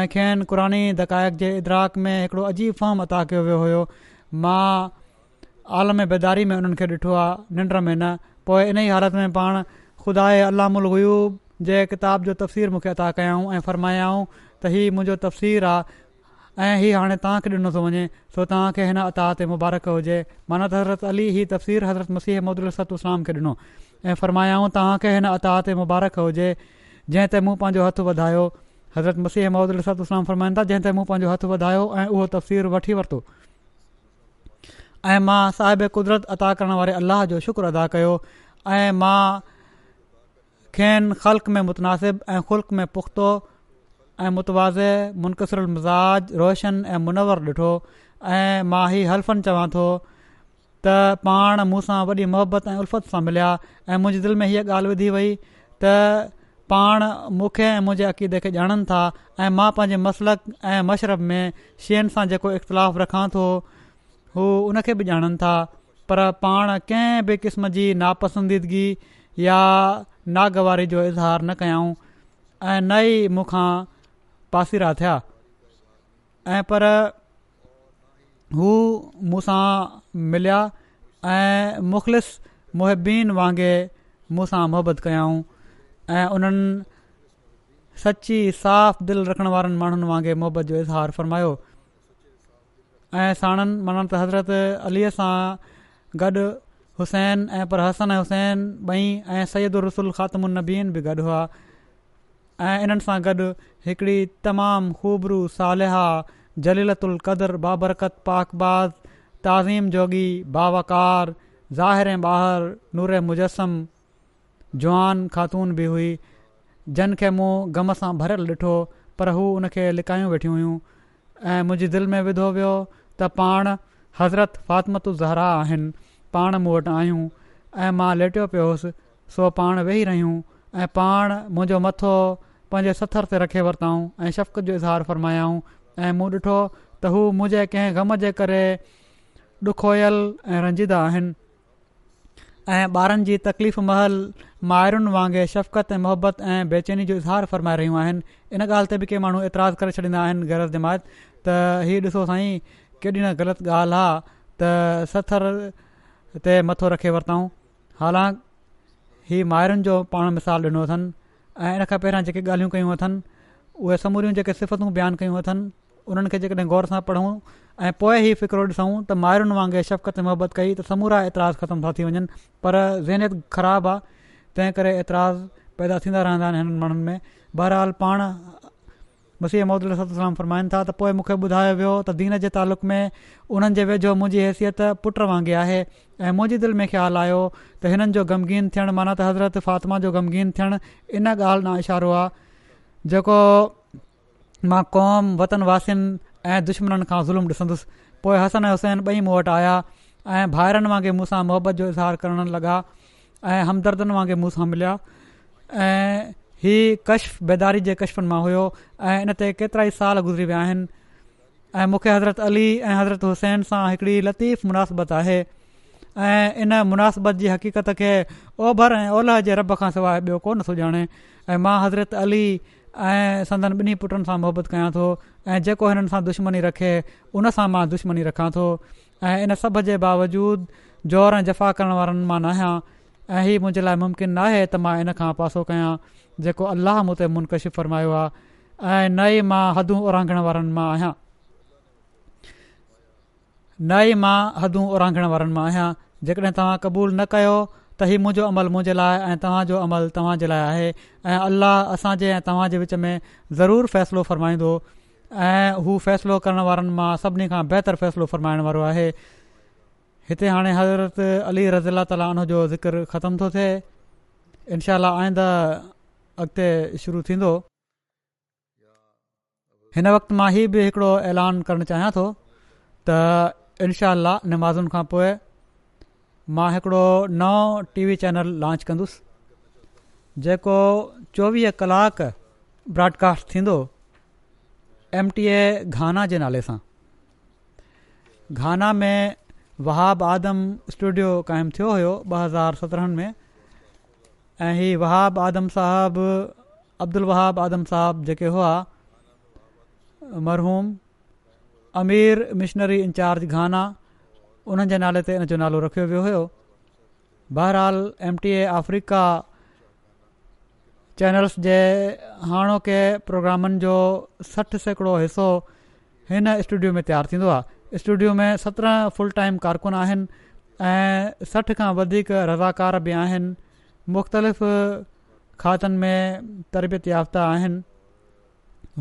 ऐं खेनि क़ुरानी दकायक जे इदराक में हिकिड़ो अजीब फॉर्म अता कयो वियो हुयो मां आलम बेदारी में उन्हनि खे ॾिठो आहे निंड में न पोइ इन ई हालति में पाण ख़ुदा अलामुल गयूब जे किताब जो तफ़सीर मूंखे अदा कयाऊं ऐं फ़र्मायाऊं त हीअ मुंहिंजो तफ़सीर आहे ऐं हीअ हाणे तव्हांखे ॾिनो थो वञे सो तव्हांखे हिन अता ते मुबारक हुजे माना त हज़रत अली हीअ तफ़सीर हज़रत मसीह महदुलाम खे ॾिनो ऐं फ़र्मायाऊं तव्हांखे हिन अता ते मुबारक हुजे जंहिं ते मूं पंहिंजो हथु वधायो हज़रत मसीह महमद अलसलाम फरमाईंदा जंहिं ते मूं पंहिंजो हथु वधायो ऐं उहो तफ़वीरु वठी वरितो ऐं मां साहिब कुदरत अता करण वारे अलाह जो शुक्र अदा कयो ऐं मां खेनि ख़ल्क़ में मुतनासिब ऐं ख़ुल्क़ में पुख़्तो ऐं मुतवाज़े मुनक़सरु मिज़ाज रोशन ऐं मुनवर ॾिठो ऐं मां ही हलफ़न चवां थो त पाण मूंसां वॾी मोहबत ऐं उल्फत सां मिलिया ऐं मुंहिंजे दिलि में हीअ ॻाल्हि विधी वई त पाण मूंखे ऐं मुंहिंजे अक़ीदे खे ॼाणनि था ऐं मां पंहिंजे मसलक ऐं मशरब में शयुनि सां जेको इख़्तिलाफ़ु रखां थो हू उनखे बि ॼाणनि था पर पाण कंहिं बि क़िस्म जी नापसंदीदगी या नागवारी जो इज़हार न कयूं ऐं न ई मूंखां पासीरा थिया ऐं पर हू मूंसां मिलिया ऐं मुख़्तलिफ़ मुहिबियुनि वांगुरु मूंसां मुहबत ऐं उन्हनि सची साफ़ु दिलि रखण वारनि माण्हुनि वांगुरु मुहबत जो इज़हार फ़रमायो ऐं साणनि माना त हज़रत अलीअ सां गॾु हुसैन ऐं परहसन ऐं हुसैन बई ऐं सैदर रसुलु ख़ात्मनबीन बि गॾु हुआ ऐं इन्हनि सां गॾु हिकिड़ी तमामु ख़ूबरू सालिहा जलीलतुल उल बाबरकत पाकबाज़ ताज़ीम जोगी बावकार ऐं ॿाहिरि नूर ऐं मुजसम जुआन ख़ातून बि हुई जन खे मूं ग़म सां भरियलु ॾिठो पर हू हुनखे लिकायूं वेठियूं हुयूं ऐं मुंहिंजी दिलि में विधो वियो त पाण हज़रत फातमतु ज़हरा आहिनि पाण मूं वटि आहियूं ऐं मां लेटियो पियो सो पाण वेही रहियूं ऐं पाण मुंहिंजो मथो पंहिंजे सथर ते रखे वरितऊं ऐं जो इज़हार फरमायाऊं ऐं मूं ॾिठो त हू मुंहिंजे कंहिं ग़म जे करे ॾुखोयल ऐं रंजीदा आहिनि ऐं ॿारनि जी तकलीफ़ महल मायरुनि वांगुरु शफ़क़त मोहबत ऐं बेचैनी जो इज़हार फ़रमाए रहियूं आहिनि इन ॻाल्हि ते बि के माण्हू ऐतिराज़ु करे छॾींदा आहिनि ग़रज जिमाइत त हीउ ॾिसो साईं केॾी न ग़लति ॻाल्हि आहे त सथर ते मथो रखे वरितऊं हालांक ही मायरनि जो पाण मिसाल ॾिनो अथनि ऐं इन खां पहिरां जेके ॻाल्हियूं कयूं अथनि उहे समूरियूं जेके सिफ़तूं बयानु कयूं अथनि उन्हनि खे जेकॾहिं गौर सां पढ़ूं ऐं पोइ ई फ़िक्रो ॾिसूं त माइरुनि वांगुरु शफ़क़त मोहबत कई त समूरा एतिराज़ ख़तमु था थी वञनि पर ज़हनियत ख़राबु आहे तंहिं करे एतिराज़ु पैदा थींदा रहंदा आहिनि हिननि माण्हुनि में बहरहाल पाण वसी मोहम्मद फरमाइनि था त पोइ मूंखे ॿुधायो वियो त दीन जे तालुक़ में उन्हनि जे वेझो मुंहिंजी हैसियत पुट वांगुरु आहे ऐं मुंहिंजी दिलि में ख़्यालु आयो त हिननि जो ग़मगीन थियणु माना त हज़रत फ़ातिमा जो गमगीन थियणु इन ॻाल्हि न इशारो आहे जेको मां क़ौम वतन वासिन ऐं दुश्मन खां ज़ुल्म ॾिसंदुसि पोइ हसन हुसैन ॿई मूं वटि आया ऐं भाइरनि वांगुरु मूंसां मुहबत जो इज़हार करणु लॻा ऐं हमदर्दनि वांगुरु मूंसां मिलिया ऐं हीउ कशफ बेदारी जे कश्फनि मां हुयो ऐं इन ते केतिरा ई साल गुज़री विया आहिनि हज़रत अली ऐं हज़रत हुसैन सां हिकिड़ी लतीफ़ मुनासिबत आहे ऐं इन मुनासिबत जी हक़ीक़त खे ओभर ऐं ओलह जे रब खां सवाइ ॿियो कोन सुञाणे ऐं मां हज़रत अली ऐं संदनि ॿिन्ही पुटनि सां मुहबत कयां थो ऐं जेको हिननि सां दुश्मनी रखे उनसां मां दुश्मनी रखां थो ऐं इन सभु जे बावजूदु ज़ोर ऐं जफ़ा करण वारनि मां न आहियां ऐं हीउ मुंहिंजे लाइ मुम्किन नाहे त मां इन खां पासो कयां जेको अलाह मूं ते मुनकशिफ़ फ़रमायो आहे ऐं न ई मां हदूं ओरांघण वारनि मां आहियां न ई मां हदूं ओरांघण वारनि न कयो त हीउ मुंहिंजो अमल मुंहिंजे लाइ ऐं तव्हांजो अमल तव्हां जे लाइ आहे ऐं अलाह असांजे ऐं तव्हां विच में ज़रूरु फ़ैसिलो फ़रमाईंदो ऐं हू फ़ैसिलो करण वारनि मां सभिनी खां बहितरु फ़ैसिलो फ़रमाइण वारो आहे हिते हाणे हज़रत अली रज़ीला ताली जो ज़िक्र ख़तम थो थिए इनशा आईंदा अॻिते शुरू थींदो हिन वक़्ति मां ई बि हिकिड़ो ऐलान करणु चाहियां थो त इनशा नमाज़ुनि खां पोइ मां हिकिड़ो नओ टी वी चैनल लॉन्च कंदुसि जेको चोवीह कलाक ब्रॉडकास्ट थींदो एम टी ए गाना जे नाले सां घाना में वहााब आदम स्टूडियो क़ाइमु थियो हुयो ॿ हज़ार सत्रहनि में ऐं हीउ वहााब आदम साहिबु अब्दुल वहााब आदम साहिबु जेके हुआ मरहूम अमीर मिशनरी इंचार्ज घाना उन्हनि जे नाले ते इन जो नालो रखियो वियो हुयो बहरहाल M T A Africa channels जे हाणोके प्रोग्रामनि जो सठि सैकड़ो हिसो हिन स्टूडियो में तयारु थींदो आहे स्टूडियो में सत्रहं फुल टाइम कारकुन आहिनि ऐं सठि खां वधीक रज़ाकार बि आहिनि मुख़्तलिफ़ खातनि में तरबियत याफ़्ता आहिनि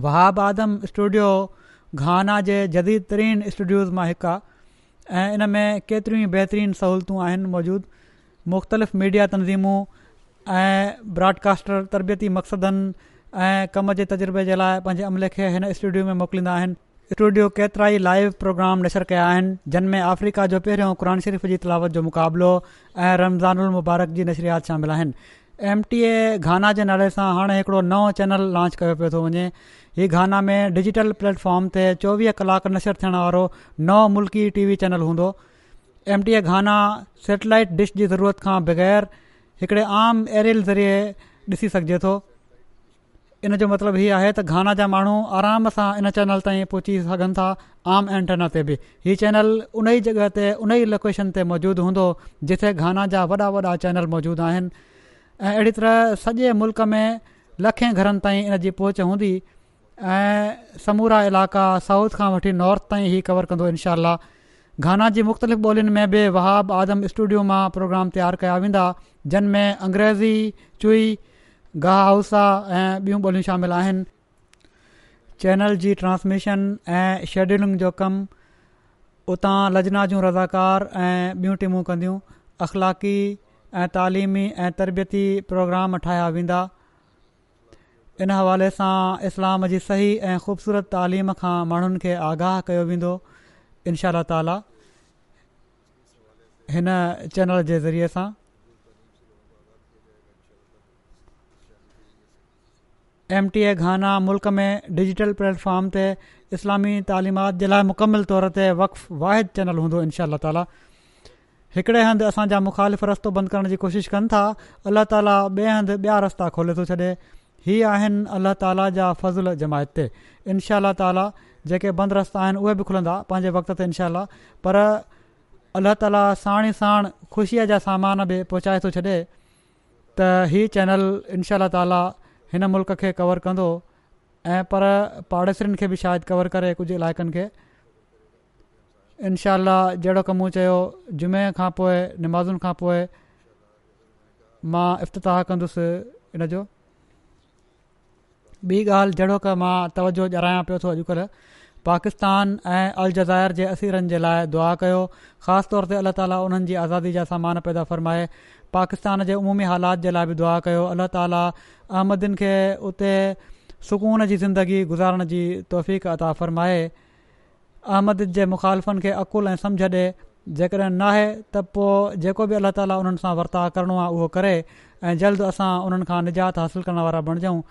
वहााब आदम स्टूडियो घाना जे जदीद तरीन स्टूडियोज़ मां हिकु आहे ऐं इन में केतिरियूं ई बहितरीन सहूलियतूं आहिनि मौजूदु मुख़्तलिफ़ मीडिया तनज़ीमूं ऐं ब्रॉडकास्टर तरबियती मक़सदनि ऐं कम जे तजुर्बे जे लाइ पंहिंजे अमले खे हिन स्टूडियो में मोकिलींदा आहिनि स्टूडियो केतिरा ई लाइव प्रोग्राम नशर कया आहिनि जिन में अफ्रीका जो पहिरियों क़ुन शरीफ़ जी तलावत जो मुक़ाबिलो ऐं रमज़ान मुबारक जी नशरियात शामिल आहिनि एम टी ए गाना जे नाले सां हाणे हिकिड़ो नओ चैनल लॉन्च कयो पियो थो वञे ही गाना में डिजिटल प्लेटफॉर्म ते चोवीह कलाक नशर थियण वारो नओं मुल्की टीवी चैनल हूंदो M T A Ghana satellite dish जी ज़रूरत खां बग़ैर हिकिड़े आम एरियल ज़रिए ॾिसी सघिजे थो इन जो मतिलबु हीअ आहे त गाना जा माण्हू आराम सां इन चैनल ताईं पहुची सघनि था आम एनटेना ते बि हीउ चैनल उन ई जॻह ते उन ई लोकेशन ते मौजूदु हूंदो जिथे गाना जा वॾा वॾा चैनल मौजूदु आहिनि ऐं अहिड़ी तरह सॼे मुल्क में लखे घरनि ताईं इनजी पहुच हूंदी ऐं समूरा इलाइक़ा साउथ खां वठी नॉर्थ ताईं ई कवर कंदो इनशाला घाना जी मुख़्तलिफ़ ॿोलियुनि में बि वहाब आदम स्टूडियो मां प्रोग्राम तयारु कया वेंदा जिन में अंग्रेज़ी चुई गाह हाउसा ऐं ॿियूं ॿोलियूं शामिल आहिनि चैनल जी ट्रांसमिशन ऐं शेड्यूलिंग जो कमु उतां लजना जूं रज़ाकार ऐं ॿियूं टीमूं कंदियूं अख़लाक़ी ऐं तइलीमी ऐं तरबियती प्रोग्राम ठाहिया वेंदा इन हवाले सां इस्लाम जी सही ऐं ख़ूबसूरत तइलीम खां माण्हुनि खे आगाह कयो वेंदो इनशा ताला हिन चैनल जे ज़रिए सां एम टी ए घाना मुल्क में डिजिटल प्लेटफॉर्म ते इस्लामी तालिमात जे लाइ मुकमिल तौर ते वक़्फ़ वाहिद चैनल हूंदो इनशा ताली हिकिड़े हंधि असांजा मुख़ालिफ़ रस्तो बंदि करण जी कोशिशि कनि था अलाह ताली ॿिए हंधि ॿिया रस्ता खोले थो छॾे हीअ आहिनि अल्लाह ताला जा फज़ुल जमायत ते इनशा ताली जेके बंदि रस्ता आहिनि उहे बि खुलंदा पंहिंजे वक़्त ते इनशाह पर अलाह ताला साण ई साण ख़ुशीअ जा सामान बि पहुचाए थो छॾे त ई चैनल इनशा ताली हिन मुल्क़ खे कवर कंदो ऐं पर पाड़ेसरनि खे बि शायदि कवर करे कुझु इलाइक़नि खे इनशा जहिड़ो का मूं चयो जुमे खां पोइ नमाज़ुनि खां पोइ मां इफ़्ताह कंदुसि इनजो ॿी ॻाल्हि जहिड़ो क मां तवजो ॼाणायां पियो थो अॼुकल्ह पाकिस्तान ऐं अल जज़ाइर जे असीरनि जे लाइ दुआ कयो ख़ासि तौर ते अल्ला ताला उन्हनि जी आज़ादी जा सामान पैदा फ़रमाए पाकिस्तान जे अमूमी हालात जे लाइ बि दुआ कयो अल्ला ताला अहमदन खे उते सुकून जी ज़िंदगी गुज़ारण जी अता फ़रमाए अहमद जे मुखालिफ़नि खे अक़ुल ऐं समुझ ॾे जेकॾहिं न आहे त पोइ जेको बि अलाह ताला उन्हनि सां वरिता करिणो आहे उहो करे ऐं जल्द असां उन्हनि खां निजात हासिलु करण वारा बणिजऊं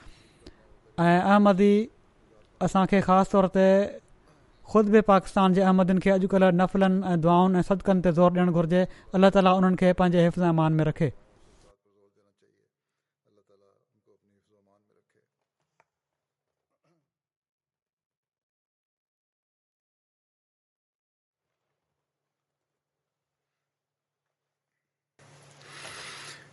ऐं अहमदी असांखे ख़ासि तौर ते ख़ुदि बि पाकिस्तान जे अहमदनि खे अॼुकल्ह नफ़लनि ऐं दुआउनि ऐं सदिकनि ते ज़ोर ॾियणु घुरिजे अलाह ताला उन्हनि खे पंहिंजे हिफ़ज़ा में रखे